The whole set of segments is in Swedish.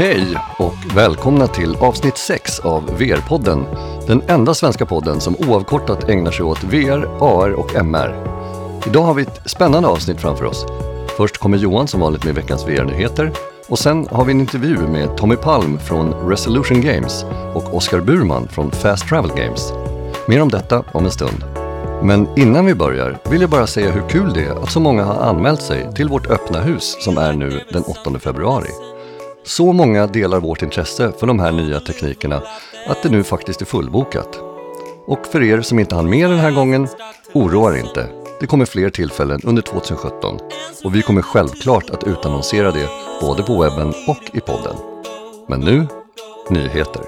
Hej och välkomna till avsnitt 6 av VR-podden. Den enda svenska podden som oavkortat ägnar sig åt VR, AR och MR. Idag har vi ett spännande avsnitt framför oss. Först kommer Johan som vanligt med veckans VR-nyheter och sen har vi en intervju med Tommy Palm från Resolution Games och Oskar Burman från Fast Travel Games. Mer om detta om en stund. Men innan vi börjar vill jag bara säga hur kul det är att så många har anmält sig till vårt öppna hus som är nu den 8 februari. Så många delar vårt intresse för de här nya teknikerna att det nu faktiskt är fullbokat. Och för er som inte hann med den här gången, oroa er inte. Det kommer fler tillfällen under 2017 och vi kommer självklart att utannonsera det både på webben och i podden. Men nu, nyheter.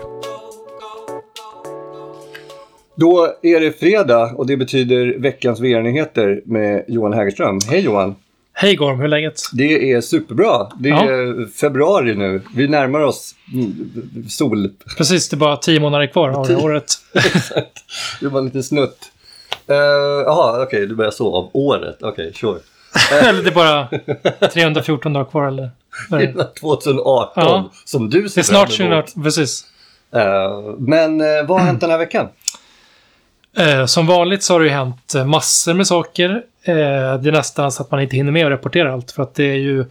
Då är det fredag och det betyder veckans VR-nyheter med Johan Hägerström. Hej Johan! Hej Gorm, hur är läget? Det är superbra. Det är Ja. februari nu. Vi närmar oss sol. Precis, det är bara tio månader kvar av det året. Det var lite snutt. Eh, Jaha, okej, du börjar så. Av året. Okej, sure. eller det är bara 314 dagar kvar eller? det? 2018, Ja. som du Det ser är snart fram emot. 2018, precis. Eh, men eh, vad har hänt den här veckan? Eh, som vanligt så har det ju hänt eh, massor med saker. Eh, det är nästan så att man inte hinner med att rapportera allt för att det är ju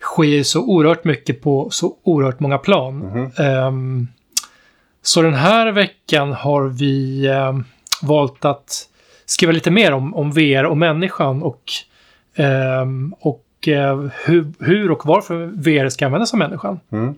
sker så oerhört mycket på så oerhört många plan. Mhm. Ehm, så den här veckan har vi ehm, valt att skriva lite mer om, om VR och människan och, ehm, och eh, hur, hur och varför VR ska användas av människan. Mm.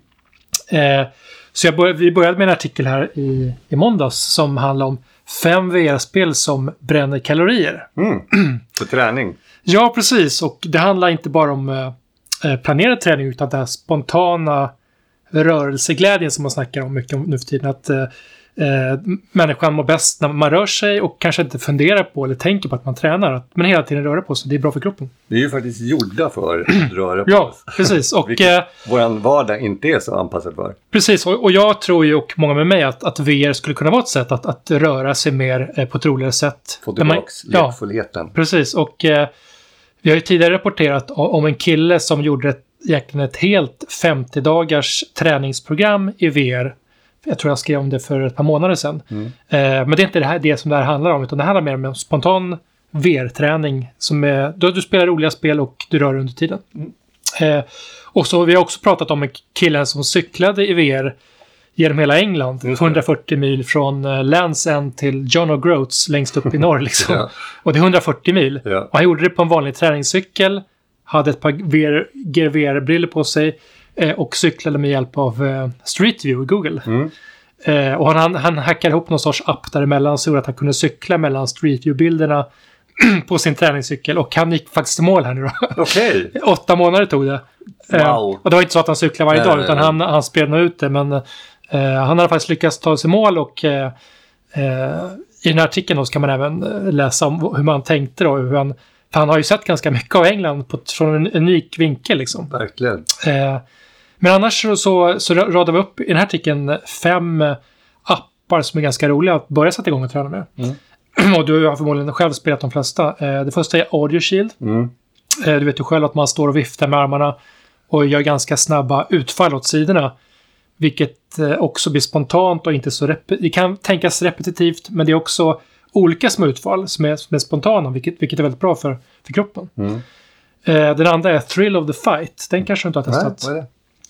Eh, så jag bör, vi började med en artikel här i, i måndags som handlar om fem VR-spel som bränner kalorier. Mm. För träning. Ja, precis. Och det handlar inte bara om eh, eh, planerad träning utan den här spontana rörelseglädjen som man snackar om mycket om nu för tiden. Att eh, eh, människan mår bäst när man rör sig och kanske inte funderar på eller tänker på att man tränar. Att- Men hela tiden röra på sig. Det är bra för kroppen. Vi är ju faktiskt gjorda för att röra på Ja, oss. precis. Och, Vilket eh, vår vardag inte är så anpassad för. Precis, och, och jag tror ju, och många med mig, att, att VR skulle kunna vara ett sätt att, att röra sig mer eh, på ett roligare sätt. Få tillbaks ja, lekfullheten. precis. Och eh, vi har ju tidigare rapporterat om en kille som gjorde ett, egentligen ett helt 50-dagars träningsprogram i VR. Jag tror jag skrev om det för ett par månader sedan. Mm. Eh, men det är inte det, här, det som det här handlar om, utan det handlar mer om en spontan VR-träning. Som är, då du spelar roliga spel och du rör under tiden. Eh, och så vi har också pratat om en killen som cyklade i VR genom hela England. Just det. 140 mil från eh, Lands End till John O'Groats längst upp i norr. Liksom. Ja. Och det är 140 mil. Ja. Och han gjorde det på en vanlig träningscykel. Hade ett par VR Gear VR-briller på sig. Eh, och cyklade med hjälp av eh, Street View i Google. Mm. Eh, och han, han, hackade ihop någon sorts app däremellan så att han kunde cykla mellan Street View-bilderna på sin träningscykel. Och han gick faktiskt i mål här nu då. Okej. Åtta månader tog det. Eh, Wow. och det var inte så att han cyklade varje Nej, dag, nej, utan nej. han, han spred nog ut det. Men eh, han hade faktiskt lyckats ta sig i mål och i den här artikeln då ska man även läsa om hur man tänkte då. Hur han, för han har ju sett ganska mycket av England på, från en unik vinkel liksom. Verkligen. Men annars så, så, så radar vi upp i den här artikeln fem appar som är ganska roliga att börja sätta igång och träna med. och du har förmodligen själv spelat de flesta. Eh, det första är Audio Shield. Mm. Eh, Du vet ju själv att man står och viftar med armarna och gör ganska snabba utfall åt sidorna. Vilket eh, också blir spontant och inte så... Rep- det kan tänkas repetitivt, men det är också olika små utfall som är, som är spontana, vilket, vilket är väldigt bra för, för kroppen. Mm. Den andra är Thrill of the Fight. Den kanske du inte har Nej, testat. är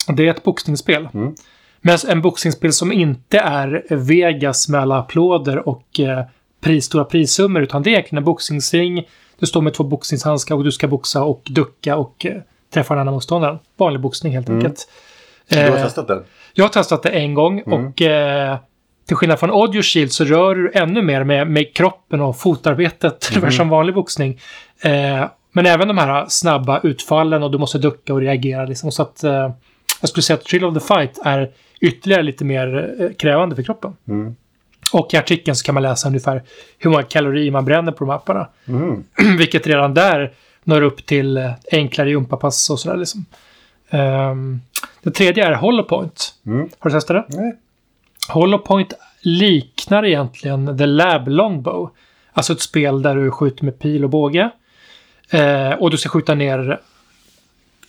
det? Det är ett boxningsspel. Mm. Men en boxningsspel som inte är Vegas med alla applåder och eh, pris, stora prissummor, utan det är egentligen en boxningsring. Du står med två boxningshandskar och du ska boxa och ducka och eh, träffa den andra motståndaren. Vanlig boxning helt Mm. enkelt. Du har Eh, testat den? jag har testat det en gång Mm. och eh, till skillnad från Audio Shield så rör du ännu mer med, med kroppen och fotarbetet, ungefär som vanlig boxning. Eh, men även de här snabba utfallen och du måste ducka och reagera. Liksom, så att eh, jag skulle säga att Thrill of the Fight är ytterligare lite mer eh, krävande för kroppen. Mm. Och i artikeln så kan man läsa ungefär hur många kalorier man bränner på de här apparna. Mm. Vilket redan där når upp till eh, enklare gympapass och sådär. Liksom. Um, det tredje är Holopoint. Mm. Har du testat det? Nej. Holopoint liknar egentligen The Lab Longbow. Alltså ett spel där du skjuter med pil och båge. Eh, och du ska skjuta ner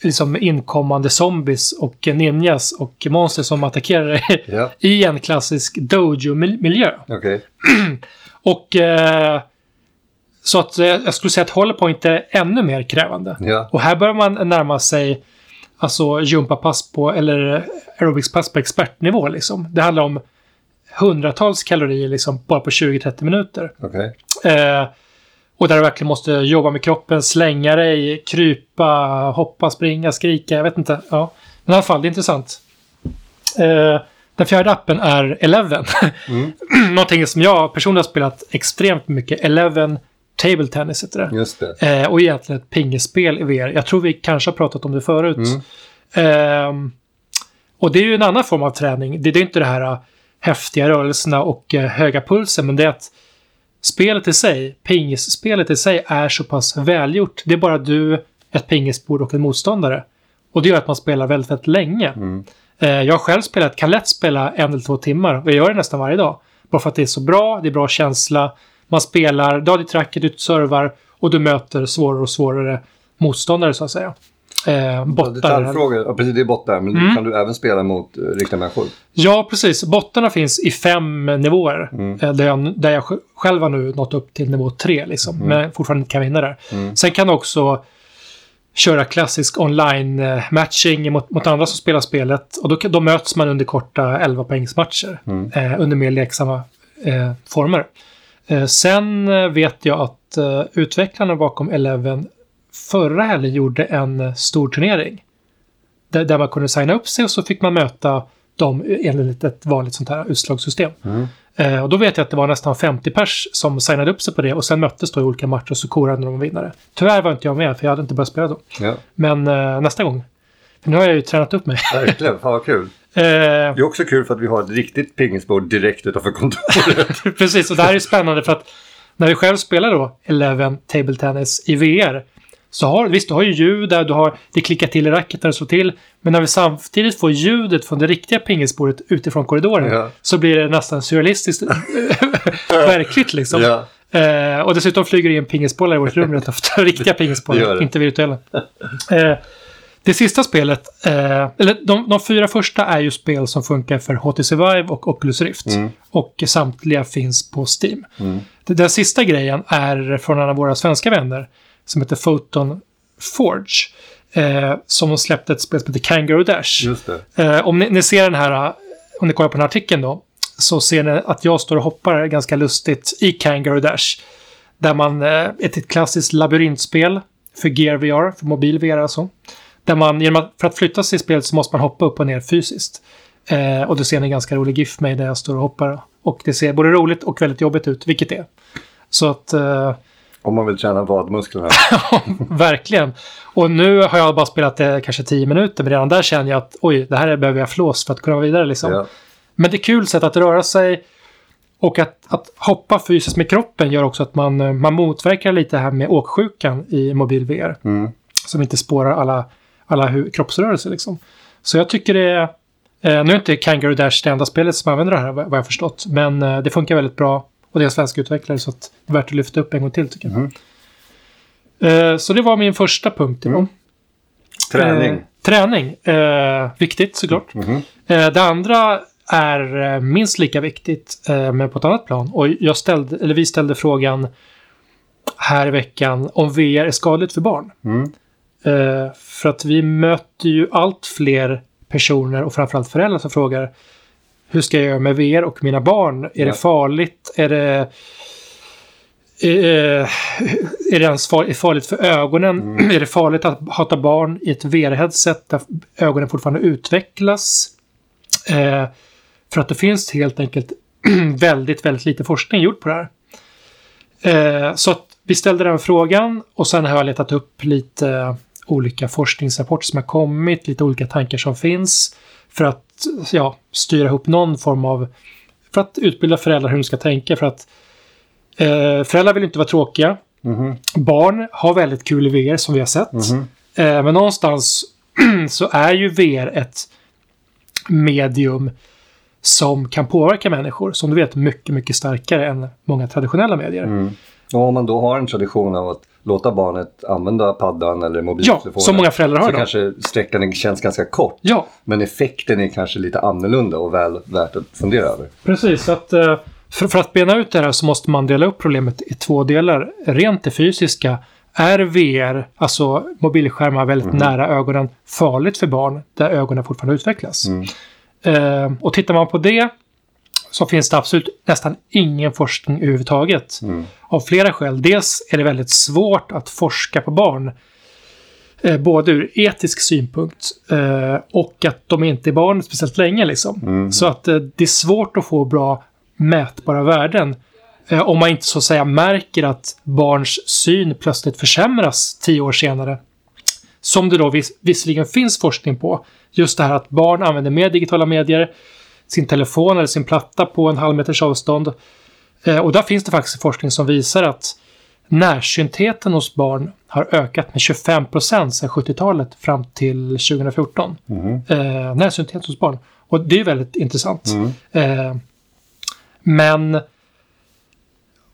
liksom inkommande zombies och ninjas och monster som attackerar dig Ja, i en klassisk dojo-miljö. okej. Och eh, så att eh, jag skulle säga att Hollow-point är ännu mer krävande. Ja, Och här börjar man närma sig alltså gympapass på, eller aerobicspass på expertnivå liksom. Det handlar om hundratals kalorier liksom bara på 20-30 minuter. okej. Eh, och där du verkligen måste jobba med kroppen, slänga dig, krypa, hoppa, springa, skrika, jag vet inte. Ja. Men i alla fall, det är intressant. Eh, den fjärde appen är Eleven. Mm. Någonting som jag personligen har spelat extremt mycket. Eleven Table Tennis heter det. Just det. Eh, och egentligen ett pingespel i VR. Jag tror vi kanske har pratat om det förut. Mm. Ehm, och det är ju en annan form av träning. Det, det är inte det här äh, häftiga rörelserna och äh, höga pulsen, men det är att spelet i sig, pingisspelet i sig, är så pass välgjort. Det är bara du, ett pingisbord och en motståndare. Och det gör att man spelar väldigt, väldigt länge. Mm. Eh, jag har själv spelat, kan lätt spela en eller två timmar och jag gör det nästan varje dag. Bara för att det är så bra, det är bra känsla. Man spelar, du har ditt racket, du servar och du möter svårare och svårare motståndare så att säga. Eh, bottar. Detaljfrågor, ja, precis det är bottar, men Mm. kan du även spela mot uh, riktiga människor? Ja, precis. Bottarna finns i fem nivåer. Mm. Eh, Där, jag, där jag sj- själv har nu nått upp till nivå tre, liksom. men fortfarande inte kan vinna där. Mm. Sen kan du också köra klassisk online-matching mot, mot andra som spelar spelet. Och då, då möts man under korta 11 poängsmatcher Mm. eh, under mer leksamma eh, former. Eh, sen eh, vet jag att eh, utvecklarna bakom Eleven förra helgen gjorde en stor turnering. Där, där man kunde signa upp sig och så fick man möta dem enligt ett vanligt sånt här utslagssystem. Mm. Eh, och då vet jag att det var nästan 50 pers som signade upp sig på det och sen möttes då i olika matcher och så korade de vinnare. Tyvärr var inte jag med för jag hade inte börjat spela då. Ja, Men eh, nästa gång. För nu har jag ju tränat upp mig. verkligen. Fan vad kul. Eh, Det är också kul för att vi har ett riktigt pingisbord direkt utanför kontoret. Precis, och det här är spännande för att när vi själv spelar då Eleven Table Tennis i VR så har, visst, du har ju ljud där, du har, det klickar till i racket när det slår till. Men när vi samtidigt får ljudet från det riktiga pingisbordet utifrån korridoren Ja. så blir det nästan surrealistiskt verkligt liksom. ja. Eh, och dessutom flyger det in pingisbollar i vårt rum rätt ofta. Riktiga pingisbollar, det. inte virtuella. Eh, det sista spelet, eh, eller de, de fyra första är ju spel som funkar för HTC Vive och Oculus Rift. Mm. Och samtliga finns på Steam. Mm. Den, den sista grejen är från en av våra svenska vänner som heter Photon Forge. Eh, som släppte ett spel som heter Kangaroo Dash. Eh, om ni, ni ser den här, eh, om ni kollar på den här artikeln då, så ser ni att jag står och hoppar ganska lustigt i Kangaroo Dash. Där man, eh, ett, ett klassiskt labyrintspel för Gear VR, för mobil VR alltså. Där man, genom att, för att flytta sig i spelet så måste man hoppa upp och ner fysiskt. Eh, och då ser ni en ganska rolig GIF med mig där jag står och hoppar. Och det ser både roligt och väldigt jobbigt ut, vilket det är. Så att, eh, Om man vill träna vadmusklerna. verkligen. Och nu har jag bara spelat det kanske 10 minuter, men redan där känner jag att oj, det här behöver jag flås för att kunna vara vidare liksom. ja. Men det är kul sätt att röra sig. Och att, att hoppa fysiskt med kroppen gör också att man, eh, man motverkar lite här med åksjukan i mobil VR. Mm. Som inte spårar alla, alla hu- kroppsrörelser liksom. Så jag tycker det är... Eh, nu är inte Kangaroo Dash det enda spelet som använder det här, vad jag har förstått. Men eh, det funkar väldigt bra. Och det är en svensk utvecklare så att det är värt att lyfta upp en gång till tycker jag. Mhm. Eh, så det var min första punkt. Mm. Mm. Träning. träning. Eh, viktigt såklart. Mhm. Eh, det andra är eh, minst lika viktigt, eh, men på ett annat plan. Och jag ställde, eller vi ställde frågan här i veckan om VR är skadligt för barn. Mm. Eh, för att vi möter ju allt fler personer och framförallt föräldrar som frågar hur ska jag göra med VR och mina barn? Är Ja. det farligt? Är det... Eh, är det ens far- är farligt för ögonen? Är det farligt att hata barn i ett VR-headset där ögonen fortfarande utvecklas? Eh, för att det finns helt enkelt väldigt, väldigt lite forskning gjord på det här. Eh, så att vi ställde den frågan och sen har jag letat upp lite olika forskningsrapporter som har kommit, lite olika tankar som finns för att ja, styra ihop någon form av, för att utbilda föräldrar hur de ska tänka för att eh, föräldrar vill inte vara tråkiga. Mhm. Barn har väldigt kul i VR som vi har sett. Mhm. Eh, men någonstans så är ju VR ett medium som kan påverka människor, som du vet, mycket, mycket starkare än många traditionella medier. Mm. Och om man då har en tradition av att låta barnet använda paddan eller mobiltelefonen. Ja, som många föräldrar har Så då. kanske sträckan känns ganska kort. Ja, Men effekten är kanske lite annorlunda och väl värt att fundera över. precis. Att, eh, för, att bena ut det här så måste man dela upp problemet i två delar. Rent det fysiska. Är VR, alltså mobilskärmar väldigt nära ögonen, farligt för barn där ögonen fortfarande utvecklas? Mm. Eh, och tittar man på det så finns det absolut nästan ingen forskning överhuvudtaget. Mm. Av flera skäl. Dels är det väldigt svårt att forska på barn. Eh, både ur etisk synpunkt eh, och att de inte är barn speciellt länge. Liksom. Mm. Så att eh, det är svårt att få bra mätbara värden. Eh, om man inte så att säga märker att barns syn plötsligt försämras tio år senare. Som det då vis visserligen finns forskning på. Just det här att barn använder mer digitala medier, sin telefon eller sin platta på en halv meters avstånd. Eh, och där finns det faktiskt forskning som visar att närsyntheten hos barn har ökat med 25 procent sedan 70-talet fram till 2014. Mm. Eh, närsynthet hos barn. Och det är väldigt intressant. Mm. Eh, men...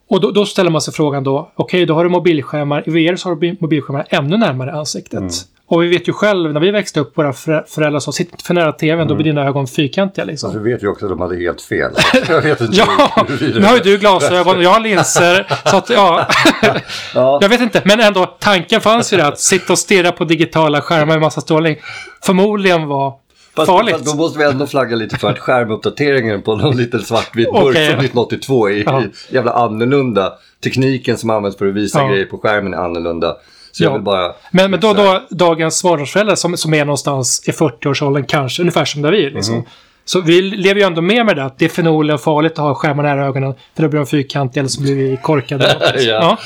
Och då, då ställer man sig frågan då, okej, då har du mobilskärmar. I VR så har du mobilskärmar ännu närmare ansiktet. Mm. Och vi vet ju själv, när vi växte upp, våra förä- föräldrar sa sitt inte för nära tvn, då blir dina ögon fyrkantiga liksom. Alltså, vi vet ju också att de hade helt fel. Jag vet inte Ja, nu har ju du glasögon och jag har linser. så att, ja, Ja. jag vet inte. Men ändå, tanken fanns ju där att sitta och stirra på digitala skärmar med massa strålning förmodligen var Fast, farligt. fast då måste vi ändå flagga lite för att skärmuppdateringen på någon liten svartvit burk Okej. från 1982 är Ja. jävla annorlunda. Tekniken som används för att visa Ja. grejer på skärmen är annorlunda. Så Ja. jag vill bara... Men, men då, då dagens småbarnsföräldrar som, som är någonstans i 40-årsåldern kanske, ungefär som där vi är. Liksom. Mhm. Så vi lever ju ändå med med det att det är förmodligen farligt att ha skärmar nära ögonen för då blir de fyrkantiga eller så blir vi korkade. något. Ja.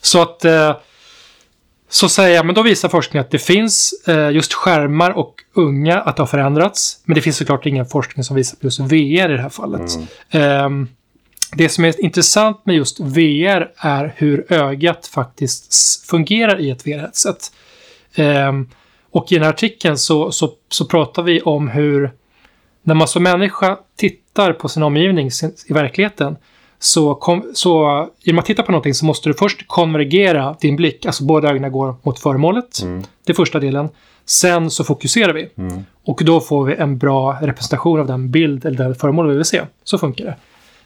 Så att... Eh, så säger jag, men då visar forskningen att det finns eh, just skärmar och unga att det har förändrats. Men det finns såklart ingen forskning som visar på just VR i det här fallet. Ehm, det som är intressant med just VR är hur ögat faktiskt fungerar i ett VR-headset. Ehm, och i den här artikeln så, så, så pratar vi om hur när man som människa tittar på sin omgivning sin, i verkligheten så, kom, så genom att titta på någonting så måste du först konvergera din blick, alltså båda ögonen går mot föremålet. Mm. Det är första delen. Sen så fokuserar vi. Mm. Och då får vi en bra representation av den bild eller det föremål vi vill se. Så funkar det.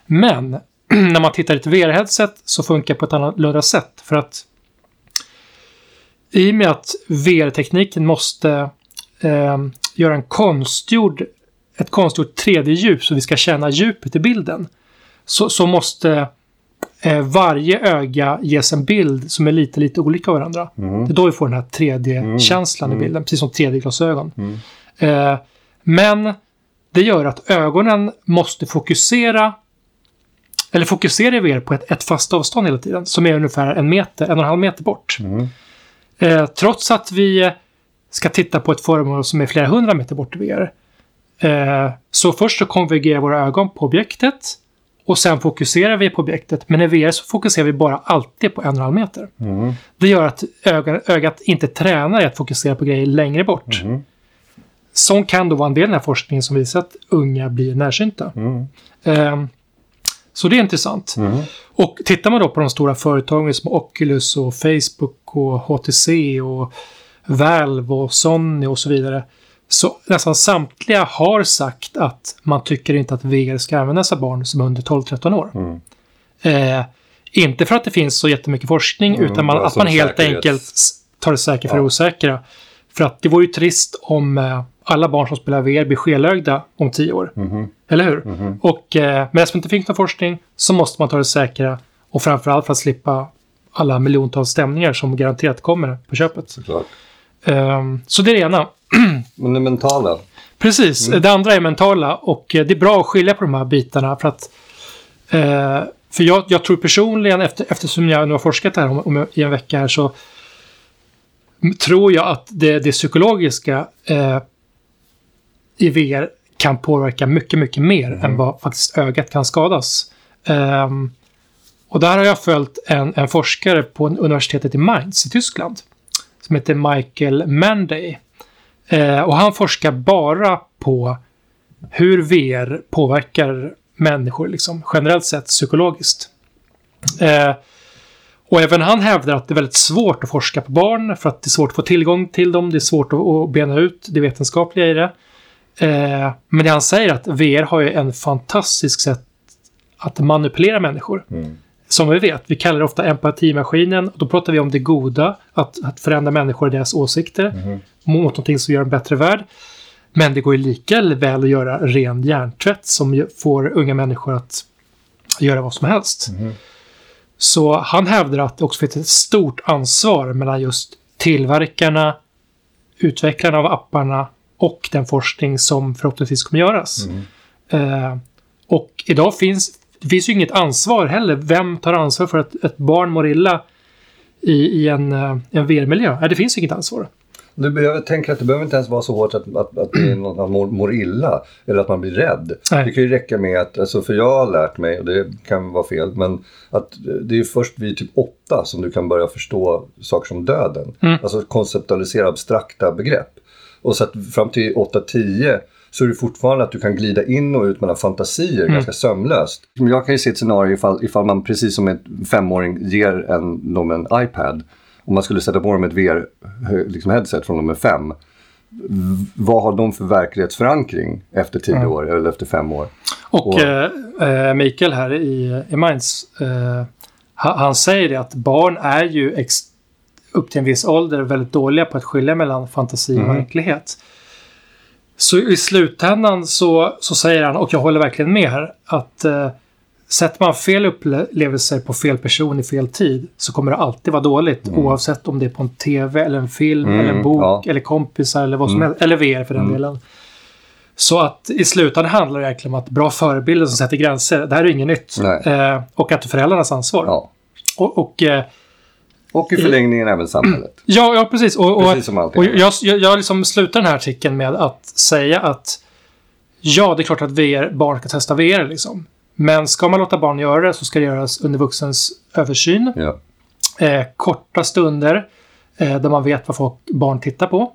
Men när man tittar i ett VR-headset så funkar det på ett annorlunda sätt. För att i och med att VR-tekniken måste eh, göra en konstgjord, ett konstgjort 3D-djup så vi ska känna djupet i bilden. Så, så måste eh, varje öga ges en bild som är lite, lite olika varandra. Mm. Det är då vi får den här 3D-känslan Mm. i bilden, precis som 3D-glasögon. Mm. Eh, men det gör att ögonen måste fokusera eller fokusera i VR på ett, ett fast avstånd hela tiden, som är ungefär en meter, en och en halv meter bort. Mm. Eh, trots att vi ska titta på ett föremål som är flera hundra meter bort i VR. Eh, så först så konvergerar våra ögon på objektet och sen fokuserar vi på objektet. Men i VR så fokuserar vi bara alltid på en och en halv meter. Mm. Det gör att ögat, ögat inte tränar i att fokusera på grejer längre bort. Mm. Som kan då vara en del av den här forskningen som visar att unga blir närsynta. Mm. Eh, så det är intressant. Mm. Och tittar man då på de stora företagen som Oculus och Facebook och HTC och Valve och Sony och så vidare. Så nästan samtliga har sagt att man tycker inte att VR ska användas av barn som är under 12-13 år. Mm. Eh, inte för att det finns så jättemycket forskning Mm, utan man, att man helt säkerhets- enkelt tar det säkra för det Ja. osäkra. För att det vore ju trist om eh, alla barn som spelar VR blir skelögda om 10 år. Mhm. Eller hur? Mhm. Och eh, men eftersom det inte finns någon forskning så måste man ta det säkra och framförallt för att slippa alla miljontals stämningar som garanterat kommer på köpet. Såklart. Ehm, så det är det ena. Men det mentala. Precis, det andra är mentala och eh, det är bra att skilja på de här bitarna för att eh, för jag, jag tror personligen, efter, eftersom jag nu har forskat här om, om, i en vecka här så tror jag att det, det psykologiska eh, i VR kan påverka mycket, mycket mer än vad faktiskt ögat kan skadas. Ehm, och där har jag följt en, en forskare på universitetet i Mainz i Tyskland som heter Michael Manday. Eh, och han forskar bara på hur VR påverkar människor liksom, generellt sett psykologiskt. Eh, Och även han hävdar att det är väldigt svårt att forska på barn för att det är svårt att få tillgång till dem. Det är svårt att, att bena ut det vetenskapliga i det. Eh, men det han säger är att VR har ju en fantastisk sätt att manipulera människor. Mm. Som vi vet, vi kallar det ofta empatimaskinen. Då pratar vi om det goda, att, att förändra människor och deras åsikter Mhm. mot någonting som gör en bättre värld. Men det går ju lika väl att göra ren hjärntvätt som får unga människor att göra vad som helst. Mhm. Så han hävdar att det också finns ett stort ansvar mellan just tillverkarna, utvecklarna av apparna och den forskning som förhoppningsvis kommer göras. Mm. Eh, och idag finns det finns ju inget ansvar heller. Vem tar ansvar för att ett barn mår illa i, i en, eh, en VR-miljö? Det finns inget ansvar. Du, jag tänker att det behöver inte ens vara så hårt att, att, att man mår, mår illa eller att man blir rädd. Nej. Det kan ju räcka med att, alltså för jag har lärt mig, och det kan vara fel, men att det är ju först vid typ åtta som du kan börja förstå saker som döden. Mm. Alltså konceptualisera abstrakta begrepp. Och så att fram till 8-10 så är det fortfarande att du kan glida in och ut mellan fantasier Mm. ganska sömlöst. Jag kan ju se ett scenario ifall, ifall man precis som en femåring ger en, dem en iPad. Om man skulle sätta på dem ett VR-headset liksom headset från de är fem. Vad har de för verklighetsförankring efter tio Mm. år eller efter fem år? Och Och- eh, eh, Mikael här i, i Minds, eh, han, han säger det att barn är ju ex, upp till en viss ålder väldigt dåliga på att skilja mellan fantasi och Mhm. verklighet. Så i slutändan så, så säger han, och jag håller verkligen med här, att eh, sätter man fel upplevelser på fel person i fel tid så kommer det alltid vara dåligt oavsett om det är på en tv eller en film Mm, eller en bok ja. eller kompisar eller vad som Mm. helst. Eller VR för den Mm. delen. Så att i slutändan handlar det egentligen om att bra förebilder som sätter gränser. Det här är inget nytt. Eh, och att föräldrarnas ansvar. Ja. Och, och, eh, Och i förlängningen även samhället. ja, ja, precis. Och, och, Precis som och jag, jag, jag liksom slutar den här artikeln med att säga att ja, det är klart att VR, barn ska testa VR liksom. Men ska man låta barn göra det så ska det göras under vuxens översyn. Ja. Eh, korta stunder eh, där man vet vad folk, barn tittar på.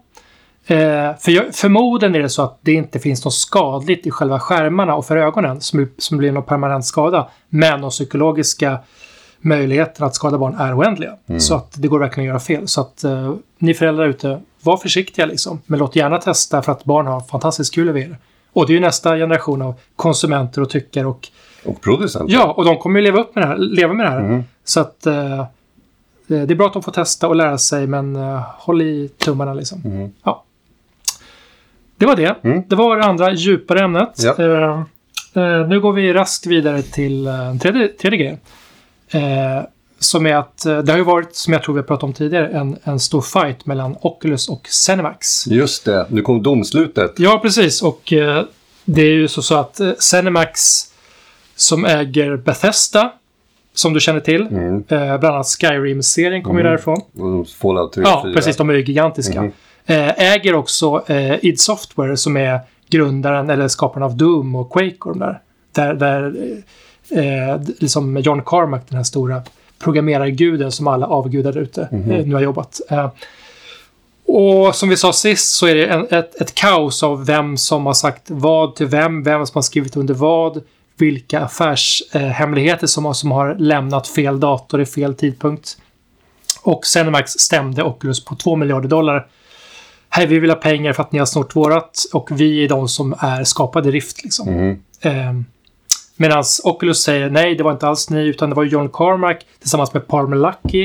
Eh, för jag, förmodligen är det så att det inte finns något skadligt i själva skärmarna och för ögonen som, som blir någon permanent skada. Men de psykologiska möjligheterna att skada barn är oändliga. Så att det går verkligen att göra fel. Så att eh, ni föräldrar ute, var försiktiga liksom. Men låt gärna testa för att barn har fantastiskt kul i VR. Och det är ju nästa generation av konsumenter och tyckare och Och producent. Ja, och de kommer ju leva upp med det här, leva med det här. Mm. Så att eh, det är bra att de får testa och lära sig, men eh, håll i tummarna liksom. Mm. Ja. Det var det. Mm. Det var det andra djupare ämnet. Ja. Eh, eh, nu går vi raskt vidare till eh, en tredje, tredje grej. Eh, som är att eh, det har ju varit, som jag tror vi har pratat om tidigare, en, en stor fight mellan Oculus och Cinemax. Just det, nu kom domslutet. Ja, precis. Och eh, det är ju så, så att eh, Cinemax som äger Bethesda, som du känner till, Mm. eh, bland annat Skyrim-serien kommer ju Mm. därifrån. Och Fallout 3 och Ja, 4. precis. De är ju gigantiska. Mhm. Eh, äger också eh, id Software som är grundaren eller skaparen av Doom och Quake och de där. Där, där eh, liksom John Carmack, den här stora programmerarguden som alla avgudar där ute Mhm. eh, nu har jobbat. Eh, och som vi sa sist så är det en, ett, ett kaos av vem som har sagt vad till vem, vem som har skrivit under vad, vilka affärshemligheter hemligheter som, har, som har lämnat fel dator i fel tidpunkt. Och Cinemax stämde Oculus på 2 miljarder dollar. Hej, vi vill ha pengar för att ni har snott vårat och vi är de som är skapade Rift. Liksom. Mhm. Eh, Medan Oculus säger nej, det var inte alls ni, utan det var John Carmack tillsammans med Palmer Luckey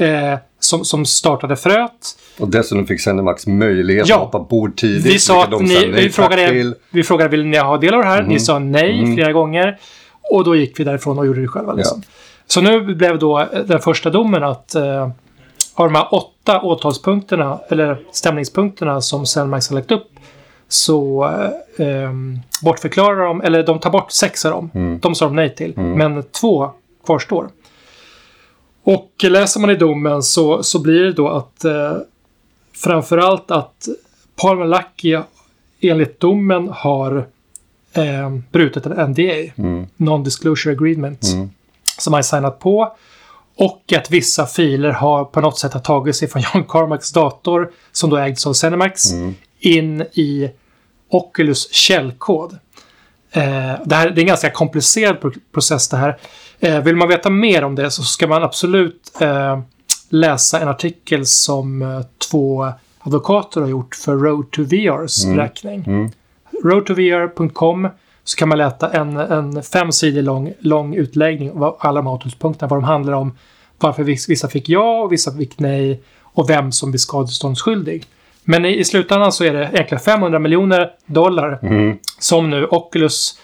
eh, som, som startade fröet. Och dessutom fick Cinemax möjlighet Ja. att hoppa bord tidigt. Vi sa att ni, vi, frågade, vi frågade vill ni ha del av det här? Ni Mhm. sa nej Mhm. flera gånger. Och då gick vi därifrån och gjorde det själva. Liksom. Så nu blev då eh, den första domen att eh, av de här åtta åtalspunkterna, eller stämningspunkterna som Celmax har lagt upp, så eh, bortförklarar de, eller de tar bort sex av dem. Mm. De sa de nej till. Mm. Men två kvarstår. Och läser man i domen så, så blir det då att eh, framförallt att Luckey enligt domen har eh, brutit en NDA, Mm. Non-Disclosure Agreement, Mm. som han signat på. Och att vissa filer har på något sätt har tagit sig från John Carmacks dator, som då ägdes av Cinemax, Mm. In i Oculus källkod. Eh, det, här, det är en ganska komplicerad pro- process det här. Eh, vill man veta mer om det så ska man absolut eh, läsa en artikel som två advokater har gjort för Road to VRs Mm. räkning. Mm. roadtovr.com så kan man läsa en, en fem sidor lång, lång utläggning av alla de här åtalspunkterna, vad de handlar om, varför viss- vissa fick ja och vissa fick nej och vem som blir skadeståndsskyldig. Men i, i slutändan så är det egentligen 500 miljoner dollar Mm. som nu Oculus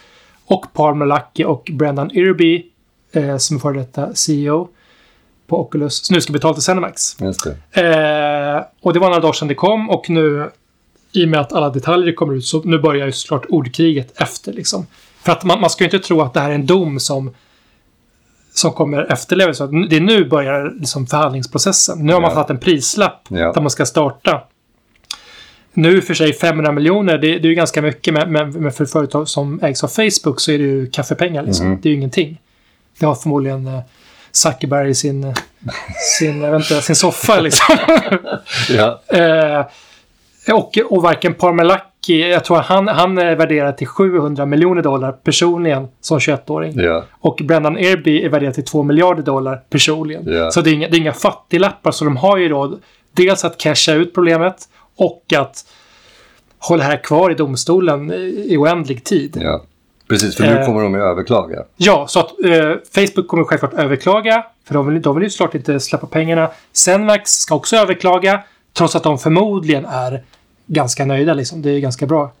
och Palmer Luckey och Brendan Irby, eh, som är före detta CEO på Oculus, nu ska betala till Cinemax. Det. Eh, och det var några dagar sedan det kom och nu i och med att alla detaljer kommer ut så nu börjar ju såklart ordkriget efter liksom. För att man, man ska ju inte tro att det här är en dom som som kommer efterlevas. Det är nu börjar liksom förhandlingsprocessen. Nu har man Ja. satt en prislapp Ja. där man ska starta. Nu för sig 500 miljoner, det, det är ju ganska mycket, men, men för företag som ägs av Facebook så är det ju kaffepengar. Liksom. Mhm. Det är ju ingenting. Det har förmodligen eh, Zuckerberg i sin, sin, jag inte, sin soffa liksom. Ja. Eh, och, och varken Parmalucky, jag tror han, han är värderad till 700 miljoner dollar personligen som 21-åring. Ja. Och Brendan Airby är värderad till 2 miljarder dollar personligen. Ja. Så det är, inga, det är inga fattiglappar. Så de har ju då dels att casha ut problemet och att hålla det här kvar i domstolen i oändlig tid. Ja, ja. Precis, för nu Eh. kommer de ju överklaga. så att eh, Facebook kommer självklart överklaga. För de vill, de vill ju såklart inte släppa pengarna. Zenmax ska också överklaga. Trots att de förmodligen är ganska nöjda. Liksom. Det är ganska bra.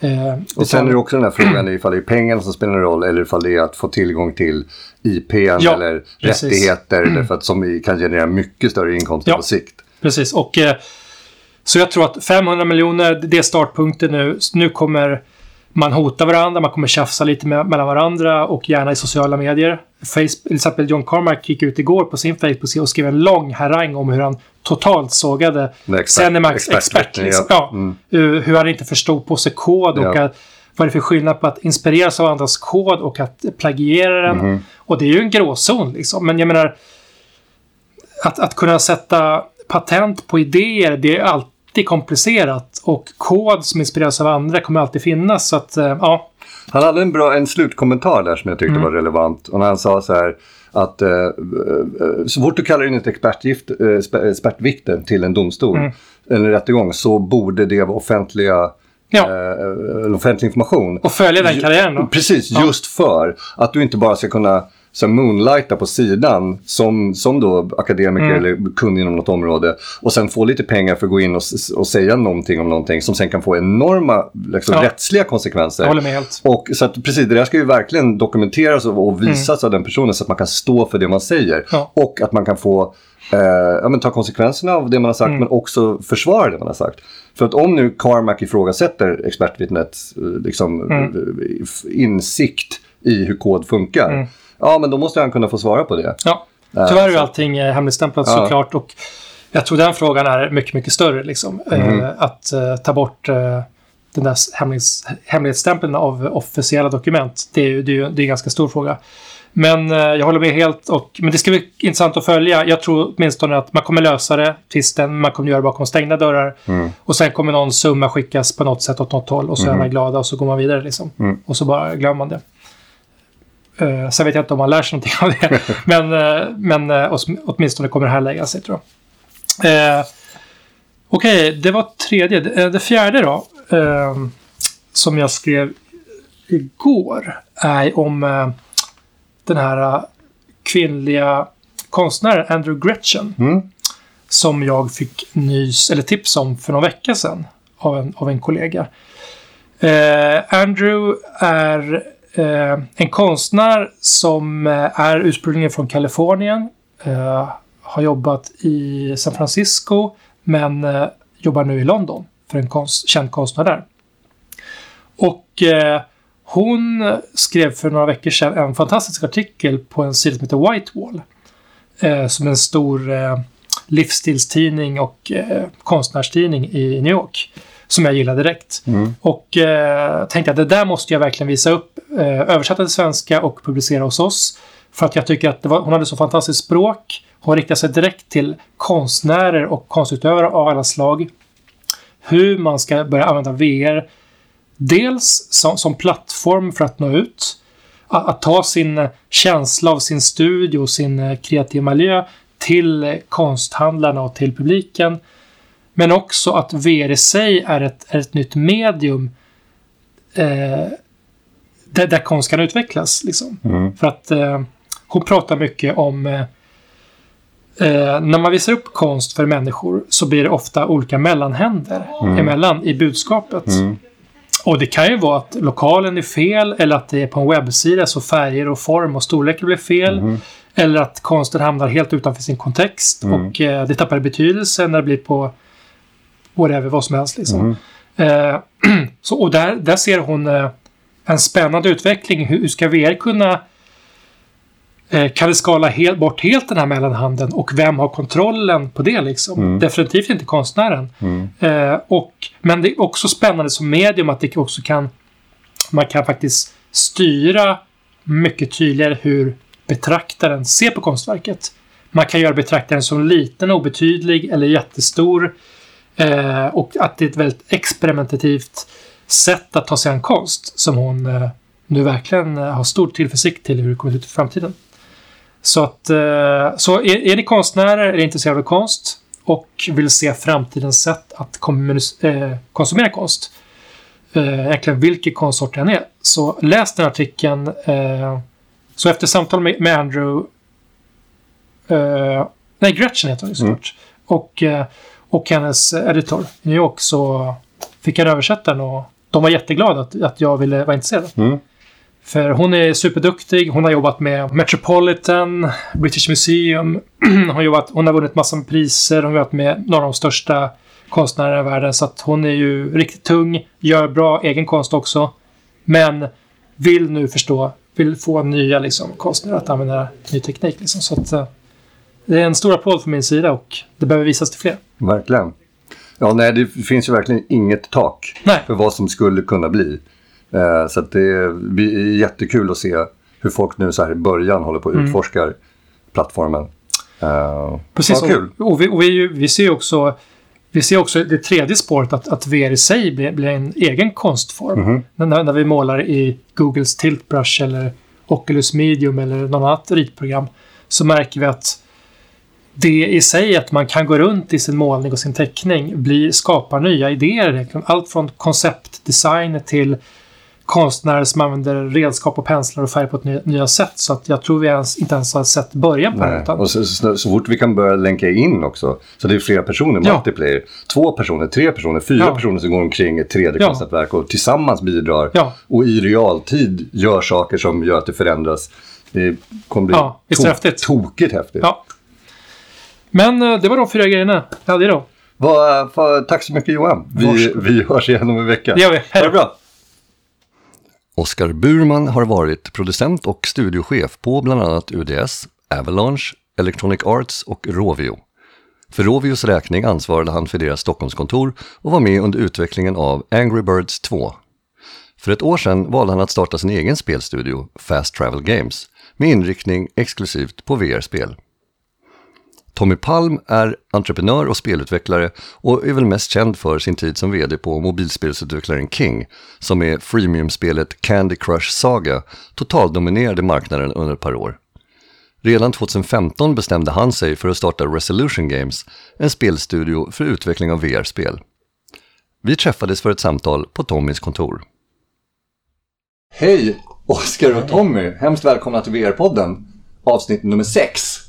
Eh, Och sen är det också den här frågan ifall det är pengarna som spelar en roll eller ifall det är att få tillgång till IPn Ja, eller precis. rättigheter eller för att som kan generera mycket större inkomster Ja. på sikt. Precis. Och, eh, så jag tror att 500 miljoner, det är startpunkten nu. Nu kommer man hota varandra, man kommer tjafsa lite med, mellan varandra och gärna i sociala medier. Facebook, till exempel John Carmack gick ut igår på sin Facebook och skrev en lång harang om hur han totalt sågade Med expert- expert. Liksom. ja. Mm. Hur han inte förstod på sig kod och Ja. att, vad är det för skillnad på att inspireras av andras kod och att plagiera den. Mhm. Och det är ju en gråzon liksom. Men jag menar, att, att kunna sätta patent på idéer, det är alltid komplicerat. Och kod som inspireras av andra kommer alltid finnas. Så att, eh, ja. Han hade en bra en slutkommentar där som jag tyckte Mm. var relevant. Och när han sa så här att eh, eh, så fort du kallar in ett expertgift, eh, expertvikten till en domstol Mm. eller rättegång så borde det vara offentliga Ja. eh, en offentlig information. Och följa den karriären då. Precis, Ja. just för att du inte bara ska kunna så moonlighta på sidan som, som då akademiker Mm. eller kunnig inom något område och sen få lite pengar för att gå in och, och säga någonting om någonting som sen kan få enorma liksom, Ja. rättsliga konsekvenser. Jag håller med helt. Och så att, precis, det där ska ju verkligen dokumenteras och, och visas av den personen så att man kan stå för det man säger. Mm. Ja. Och att man kan få eh, ja, men ta konsekvenserna av det man har sagt Mm. men också försvara det man har sagt. För att om nu Carmack ifrågasätter expertvittnets eh, liksom, Mm. eh, insikt i hur kod funkar. Mm. Ja, men då måste han kunna få svara på det. Ja. Eh, Tyvärr är allting eh, hemligstämplat Ja. såklart. Och jag tror den frågan är mycket, mycket större. Liksom. Mhm. Eh, att eh, ta bort eh, den där hemlighets, hemlighetsstämpeln av officiella dokument. Det är det är, det är en ganska stor fråga. Men eh, jag håller med helt. Och, men det ska bli intressant att följa. Jag tror åtminstone att man kommer lösa det, tvisten. Man kommer göra det bakom stängda dörrar. Mm. Och sen kommer någon summa skickas på något sätt åt något håll. Och så är alla glada och så går man vidare. Liksom. Mm. Och så bara glömmer man det. Uh, sen vet jag inte om man lär sig någonting av det. men eh, men eh, åt- åtminstone kommer det här lägga sig tror jag. Uh, Okej, det var tredje. Det, eh, det fjärde då. eh, som jag skrev igår. Är om eh, den här eh, kvinnliga konstnären Andrew Gretchen. Mm. Som jag fick nys, eller tips om för någon vecka sedan. Av en, av en kollega. Eh, Andrew är eh, en konstnär som eh, är ursprungligen från Kalifornien. Eh, har jobbat i San Francisco men eh, jobbar nu i London för en konst, känd konstnär där. Och eh, hon skrev för några veckor sedan en fantastisk artikel på en sida som heter Whitewall. Eh, som är en stor eh, livsstilstidning och eh, konstnärstidning i New York. Som jag gillar direkt. Mm. Och eh, tänkte att det där måste jag verkligen visa upp. Eh, översätta till svenska och publicera hos oss. För att jag tycker att det var, hon hade så fantastiskt språk. Hon riktar sig direkt till konstnärer och konstutövare av alla slag. Hur man ska börja använda VR. Dels som, som plattform för att nå ut. att, att ta sin känsla av sin studio, sin eh, kreativa miljö till konsthandlarna och till publiken. Men också att VR i sig är ett, är ett nytt medium eh, där, där konst kan utvecklas. Liksom. Mm. För att eh, hon pratar mycket om eh, eh, när man visar upp konst för människor så blir det ofta olika mellanhänder Mm. emellan i budskapet. Mm. Och det kan ju vara att lokalen är fel eller att det är på en webbsida så färger och form och storlek blir fel. Mm. Eller att konsten hamnar helt utanför sin kontext Mm. och eh, det tappar betydelse när det blir på whatever, vad som helst. Liksom. Mm. Eh, så, och där, där ser hon eh, en spännande utveckling. Hur, hur ska VR kunna eh, kan vi skala helt, bort helt den här mellanhanden och vem har kontrollen på det liksom? Mm. Definitivt inte konstnären. Mm. Eh, och, men det är också spännande som medium att det också kan man kan faktiskt styra mycket tydligare hur betraktaren ser på konstverket. Man kan göra betraktaren som liten, obetydlig eller jättestor. Eh, och att det är ett väldigt experimentativt sätt att ta sig an konst som hon eh, nu verkligen eh, har stor tillförsikt till hur det kommer ut i framtiden. Så att, eh, så är, är ni konstnärer, är intresserade av konst och vill se framtidens sätt att eh, konsumera konst, eh, egentligen vilken konstsort den är, så läs den artikeln. Eh, så efter samtal med, med Andrew, nej Gretchen heter hon ju såklart, och, eh, och hennes editor i New York så fick jag översätta den och de var jätteglada att, att jag ville vara intresserad. Mm. För hon är superduktig. Hon har jobbat med Metropolitan, British Museum. hon, har jobbat, hon har vunnit massor med priser. Hon har jobbat med några av de största konstnärerna i världen. Så att hon är ju riktigt tung. Gör bra egen konst också. Men vill nu förstå, vill få nya liksom, konstnärer att använda ny teknik. Liksom. Så att, eh, det är en stor applåd från min sida och det behöver visas till fler. Verkligen. Ja, nej, det finns ju verkligen inget tak Nej. för vad som skulle kunna bli. Eh, så det är, det är jättekul att se hur folk nu så här i början håller på att Mm. utforska plattformen. Eh, Precis. ja, kul. Och, och, vi, och vi, vi ser också vi ser också det tredje spåret att, att VR i sig blir, blir en egen konstform. Mhm. När, när vi målar i Googles Tiltbrush eller Oculus Medium eller något annat ritprogram så märker vi att det i sig att man kan gå runt i sin målning och sin teckning blir, skapar nya idéer. Allt från konceptdesign till konstnärer som använder redskap och penslar och färg på ett ny, nya sätt. Så att jag tror vi ens, inte ens har sett början på det. Och så, så, så fort vi kan börja länka in också. Så det är flera personer, Ja. multiplayer. Två personer, tre personer, fyra Ja. personer som går omkring ett 3D-konstnätverk och tillsammans bidrar. Ja. Och i realtid gör saker som gör att det förändras. Det kommer bli Ja, häftigt? tokigt häftigt. Ja. Men eh, det var de fyra grejerna jag hade idag. Vad, vad, tack så mycket Johan. Vi, Varsågod. vi hörs igen om en vecka. Det gör vi. Hej då. det bra. Oskar Burman har varit producent och studiochef på bland annat UDS, Avalanche, Electronic Arts och Rovio. För Rovios räkning ansvarade han för deras Stockholmskontor och var med under utvecklingen av Angry Birds 2. För ett år sedan valde han att starta sin egen spelstudio, Fast Travel Games, med inriktning exklusivt på VR-spel. Tommy Palm är entreprenör och spelutvecklare och är väl mest känd för sin tid som vd på mobilspelsutvecklaren King, som med freemium-spelet Candy Crush Saga totaldominerade marknaden under ett par år. Redan 2015 bestämde han sig för att starta Resolution Games, en spelstudio för utveckling av VR-spel. Vi träffades för ett samtal på Tommys kontor. Hej Oskar och Tommy! Hemskt välkomna till VR-podden, avsnitt nummer 6.